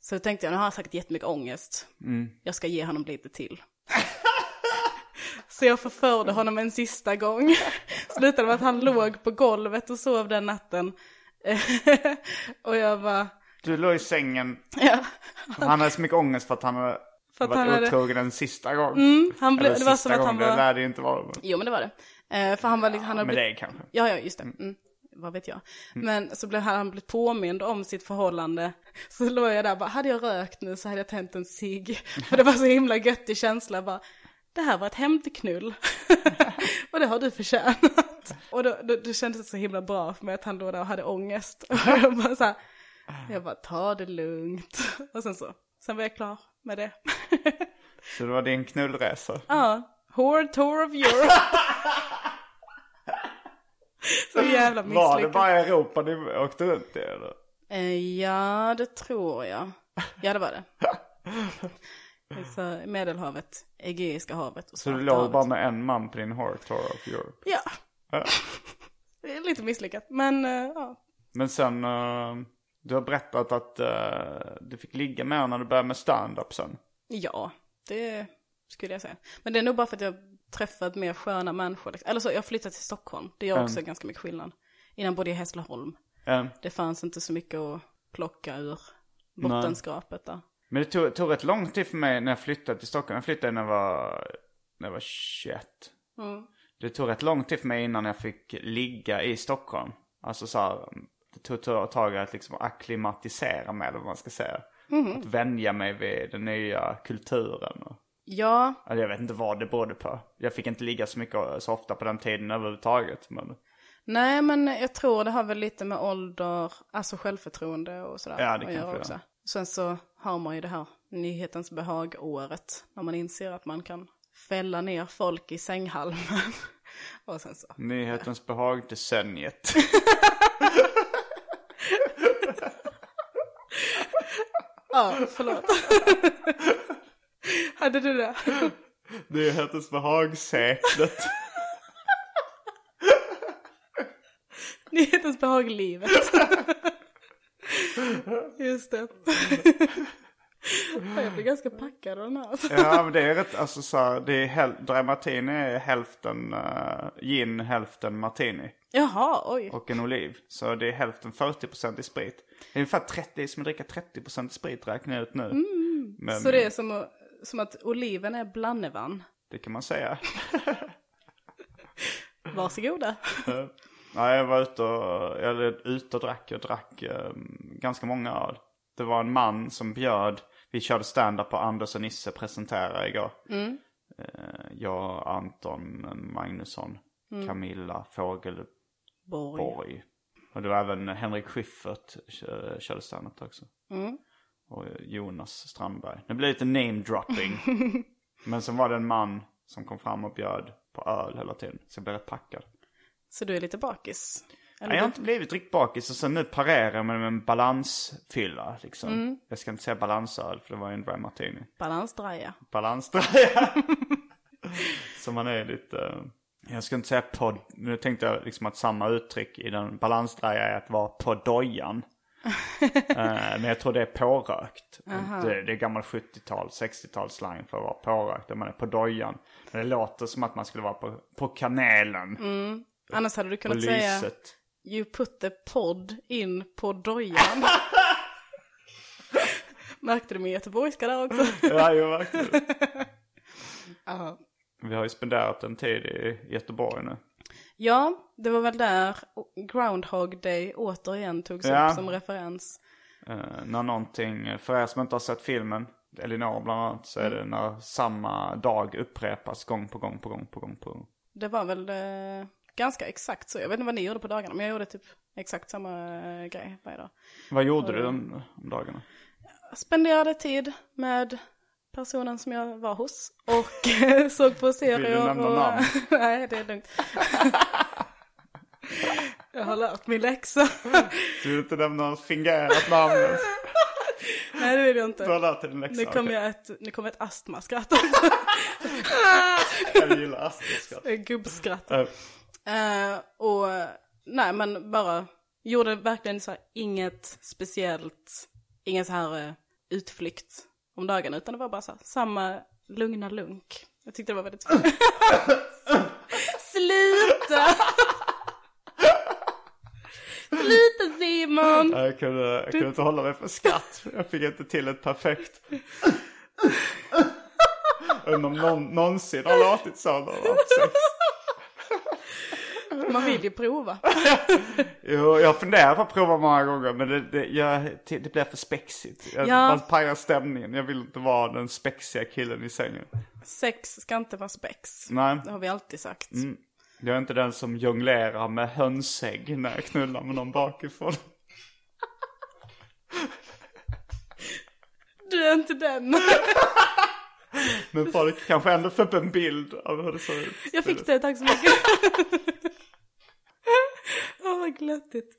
C: Så då tänkte jag, nu har han säkert jättemycket ångest. Jag ska ge honom lite till. Så jag förförde honom en sista gång. Slutade med att han låg på golvet och sov den natten. och jag bara,
B: Du låg i sängen.
C: ja.
B: Han hade så mycket ångest för att han hade
C: För att
B: varit
C: han hade-
B: otrogen en sista gång.
C: Mm, han blev,
B: Eller
C: det var
B: sista
C: som att han
B: gången, Det
C: var,
B: lär det ju inte vara. men-
C: jo men det var det. Eh, för han var liksom, han hade
B: Med
C: blivit-
B: dig kanske.
C: Ja, ja, just det. Mm. Vad vet jag. Men så blev han, han blivit påmind om sitt förhållande. Så låg jag där bara, hade jag rökt nu så hade jag tänt en cigg. För det var så himla göttig känsla bara, det här var ett hämndknull. och det har du förtjänat. och då, då, då kändes det så himla bra för mig att han låg där och hade ångest. Och bara så här, jag bara, ta det lugnt. Och sen så, sen var jag klar med det.
B: Så det var din knullresa.
C: Ja, Whore Tour of Europe. så jävla misslyckat.
B: Var det bara Europa ni åkte runt i eller?
C: Eh, ja, det tror jag. Ja, det var det. Så Medelhavet, Egeiska havet och
B: Så du låg bara med en man på din Horror Tour of Europe?
C: Ja.
B: Ja.
C: Det är lite misslyckat, men eh, ja.
B: Men sen, eh, du har berättat att eh, du fick ligga med när du började med stand-up sen.
C: Ja, det skulle jag säga. Men det är nog bara för att jag träffat mer sköna människor. liksom. Eller så, jag har flyttat till Stockholm. Det gör också ganska mycket skillnad. Innan bodde jag i Hässleholm.
B: Eh,
C: Det fanns inte så mycket att plocka ur bottenskrapet där.
B: Men det tog, tog rätt lång tid för mig när jag flyttade till Stockholm. Jag flyttade när jag var, när jag var 21. Det tog rätt lång tid för mig innan jag fick ligga i Stockholm. Alltså så här, det tog ett tag att liksom akklimatisera mig eller vad man ska säga. Att vänja mig vid den nya kulturen. Och,
C: Ja,
B: alltså jag vet inte vad det berodde på. Jag fick inte ligga så mycket så ofta på den tiden överhuvudtaget. Men
C: Nej, men jag tror det har väl lite med ålder, alltså självförtroende och sådär
B: Ja, det
C: att
B: kanske
C: göra
B: det
C: också.
B: har.
C: Sen så har man ju det här nyhetens behag-året, när man inser att man kan fälla ner folk i sänghalmen. och sen så,
B: nyhetens behag,
C: ja, förlåt. Hade du det?
B: nyhetens behag, seklet.
C: Nyhetens behag-livet. Just det. Ja, Jag blir ganska packad av den här. Alltså.
B: Ja men det är rätt, alltså så här, det är häl- Dry Martini är hälften uh, gin, hälften martini.
C: Jaha, oj.
B: Och en oliv. Så det är hälften 40% i sprit. Det är ungefär 30, det är som att dricka 30% i sprit räknar jag ut nu. Men
C: Så det är som, att- som att oliven är blandevann.
B: det kan man säga.
C: Varsågoda.
B: Ja, jag var ute och, eller ute och drack. Jag drack eh, ganska många öl. Det var en man som bjöd, vi körde stand-up på Anders och Nisse presenterade igår. Eh, jag, Anton Magnusson, Camilla Fogelborg.
C: Borg.
B: Och det var även Henrik Schyffert kö- körde stand-up också. Och Jonas Strandberg. Det blev lite name-dropping. Men sen var det en man som kom fram och bjöd på öl hela tiden. Så jag blev rätt packad.
C: Så du är lite bakis? Eller
B: jag har inte blivit riktigt bakis och sen nu parerar jag med en balansfylla liksom.
C: Mm.
B: Jag ska inte säga balansöl för det var ju en dry martini.
C: Balansdraja.
B: Balansdraja. Så man är lite, eh, jag ska inte säga på, nu tänkte jag liksom att samma uttryck i den balansdraja är att vara på dojan. Eh, Men jag tror det är pårökt. Det, det är gammal 70-tal, 60-tal slang för att vara pårökt. Där man är på dojan. Men det låter som att man skulle vara på, på kanelen.
C: Annars hade du kunnat säga
B: lyset.
C: You put the pod in på dojan. Märkte du min göteborgska där också?
B: Ja, ju verkligen.
C: Ja.
B: Vi har ju spenderat en tid i Göteborg nu.
C: Ja, det var väl där Groundhog Day återigen togs
B: Ja.
C: upp som referens.
B: Eh, när någonting, för er som inte har sett filmen, Elinor bland annat, så är det när samma dag upprepas gång på gång på gång på gång på gång.
C: Det var väl eh, ganska exakt så. Jag vet inte vad ni gjorde på dagarna, men jag gjorde typ exakt samma eh, grej varje dag.
B: Vad gjorde du de, om dagarna?
C: Spenderade tid med personen som jag var hos och eh, såg på serier.
B: Vill du nämna
C: och...
B: namn?
C: Nej, det är lugnt. jag har lärt min läxa.
B: Du vill inte nämna något fingerat namn?
C: Nej, det vill jag inte.
B: Du har lärt dig din läxa?
C: Nu kommer jag ett, nu kommer ett astmaskratt.
B: Jag gillar astroskatt.
C: Gubbskratt. Eh, och nej, men bara gjorde verkligen så här inget speciellt, ingen så här eh, utflykt om dagen, utan det var bara så här, samma lugna lunk Jag tyckte det var väldigt Sluta! Sluta Simon!
B: Jag kunde, jag kunde inte hålla mig för skratt. Jag fick inte till ett perfekt. Undrar om någon någonsin har låtit så när det var sex.
C: Man vill ju prova.
B: Jo, jag funderar på att prova många gånger men det, det, jag, det blir för spexigt. Jag,
C: Ja.
B: Man pajar stämningen. Jag vill inte vara den spexiga killen i sängen.
C: Sex ska inte vara spex.
B: Nej,
C: Det har vi alltid sagt.
B: jag är inte den som jonglerar med hönsägg när jag knullar med någon bakifrån.
C: Du är inte den.
B: Men folk kanske ändå får upp en bild av hur det ser ut.
C: Jag fick det, tack så mycket. Vad glöttigt.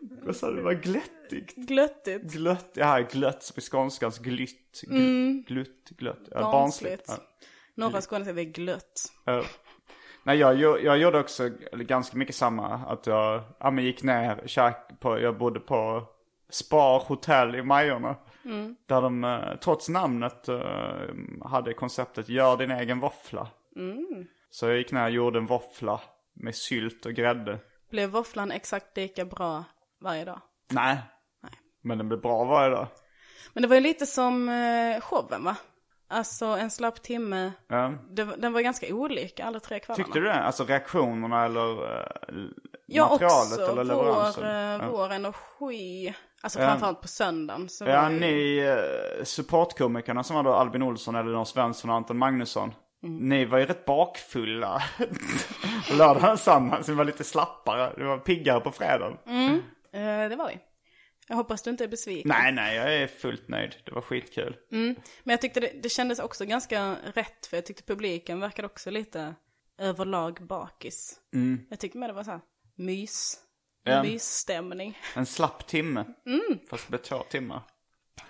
B: Vad sa du? Var glättigt.
C: Glöttigt.
B: Glött, ja glött som i skånskans glytt. Gl, Glutt, glött. Ja,
C: Barnsligt.
B: barnsligt.
C: Norra Skåne säger vi glött.
B: Ja. Ja. Nej, jag, jag gjorde också ganska mycket samma. Att jag ja, men gick ner, käk på, jag bodde på Spar hotell i Majorna. Där de, eh, trots namnet, eh, hade konceptet gör din egen våffla. Så jag gick ner och gjorde en våffla med sylt och grädde.
C: Blev våfflan exakt lika bra varje dag?
B: Nej. Men den blev bra varje dag.
C: Men det var ju lite som eh, showen va? Alltså en slapp timme.
B: Ja.
C: Det, den var ganska olika alla tre kvällarna.
B: Tyckte du det? Alltså reaktionerna eller eh,
C: Ja,
B: materialet
C: också
B: eller
C: vår,
B: leveransen?
C: eh,
B: Ja.
C: vår energi. Alltså
B: Ja.
C: framförallt på söndagen. Så
B: Ja,
C: det-
B: ni eh, supportkomikerna som var då Albin Olsson, Elinor Svensson och Anton Magnusson.
C: Mm.
B: Ni var ju rätt bakfulla. Lördagen söndagen, så ni var lite slappare. Du var piggare på fredagen.
C: Eh, det var vi. Jag hoppas du inte är besviken.
B: Nej, nej, jag är fullt nöjd. Det var skitkul.
C: Men jag tyckte det, det kändes också ganska rätt. För jag tyckte publiken verkade också lite överlag bakis. Jag tyckte med det var så här mys.
B: Ja.
C: Mysstämning.
B: En slapp timme.
C: Mm.
B: Fast det blev två timmar.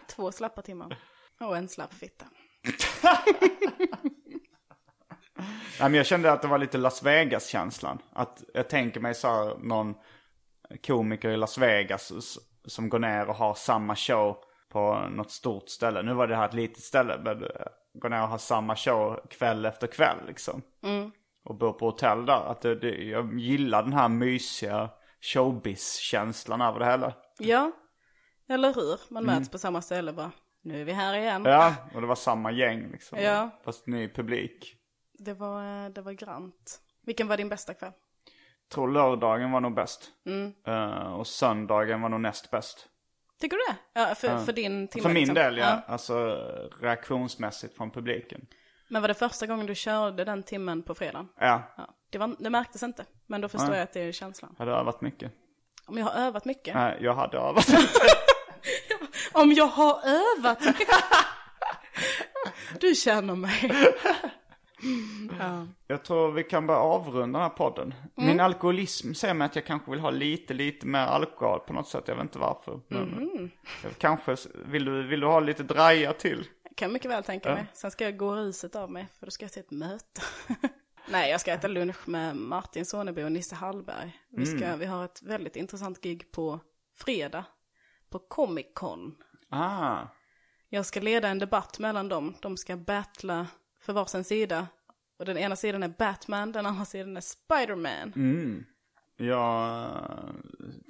C: Två slappa timmar. Och en slapp fitta.
B: Nej, men jag kände att det var lite Las Vegas-känslan. Att jag tänker mig så här, någon komiker i Las Vegas som går ner och har samma show på något stort ställe. Nu var det här ett litet ställe, men eh, går ner och har samma show kväll efter kväll liksom. Och bor på hotell där. Att det, det, jag gillar den här mysiga showbiz-känslan över det hela.
C: Ja, eller hur? Man möts på samma ställe bara. Nu är vi här igen.
B: Ja, och det var samma gäng liksom.
C: Ja.
B: Fast ny publik.
C: Det, var, eh, det var grant. Vilken var din bästa kväll?
B: Tror lördagen var nog bäst. Eh, och söndagen var nog näst bäst.
C: Tycker du det? Ja, för, för din timme
B: För min
C: liksom.
B: del ja. Alltså reaktionsmässigt från publiken.
C: Men var det första gången du körde den timmen på fredagen?
B: Ja,
C: Ja. Det, var, det märktes inte. Men då förstår jag att det är känslan.
B: jag hade övat mycket.
C: Om jag har övat mycket.
B: Nej, jag hade övat.
C: Om jag har övat! du känner mig. ja.
B: jag tror vi kan börja avrunda den här podden.
C: Mm.
B: Min alkoholism säger mig att jag kanske vill ha lite, lite mer alkohol på något sätt. Jag vet inte varför. Men
C: Mm.
B: kanske, vill du, vill du ha lite draja till?
C: Kan jag mycket väl tänka mig. Sen ska jag gå ruset av mig för då ska jag till ett möte. Nej, jag ska äta lunch med Martin Soneby och Nisse Hallberg. Vi, ska, vi har ett väldigt intressant gig på fredag. På Comic Con.
B: Ah,
C: Jag ska leda en debatt mellan dem. De ska battla för varsin sida. Och den ena sidan är Batman, den andra sidan är Spiderman.
B: jag eh,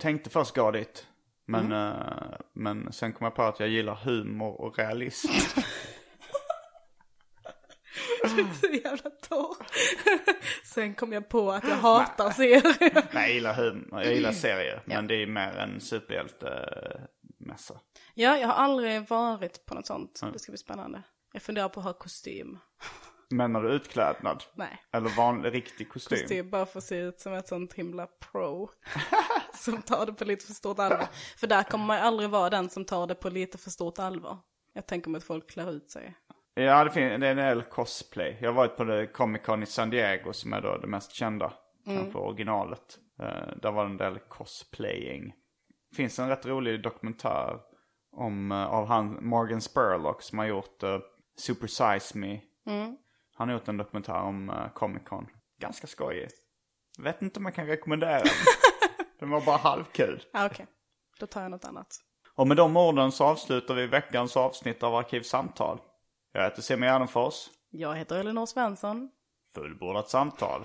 B: tänkte först gå dit. Men, eh, men sen kom jag på att jag gillar humor och realism.
C: Så jävla torr. Sen kom jag på att jag hatar serier.
B: Nej, jag gillar humor. Jag gillar serier. Men det är mer en superhjältemässa.
C: Ja, jag har aldrig varit på något sånt. Det ska bli spännande. Jag funderar på att ha kostym.
B: Menar du utklädnad?
C: Nej,
B: Eller vanlig, riktig kostym?
C: kostym bara för att se ut som ett sånt himla pro. som tar det på lite för stort allvar. För där kommer man ju aldrig vara den som tar det på lite för stort allvar. Jag tänker mig att folk klär ut sig.
B: Ja, det, finns, det är en del cosplay. Jag har varit på Comic Con i San Diego som är då det mest kända. Kanske originalet. Eh, där var det en del cosplaying. Finns en rätt rolig dokumentär om, eh, av han Morgan Spurlock som har gjort uh, Super Size Me. Han har gjort en dokumentär om uh, Comic Con. Ganska skojig. Vet inte om jag kan rekommendera den. den var bara halvkul.
C: Ja, okej. Då tar jag något annat.
B: Och med de orden så avslutar vi veckans avsnitt av Arkivsamtal. Jag heter Simon Gärdenfors.
C: Jag heter Elinor Svensson.
B: Fullbordat samtal.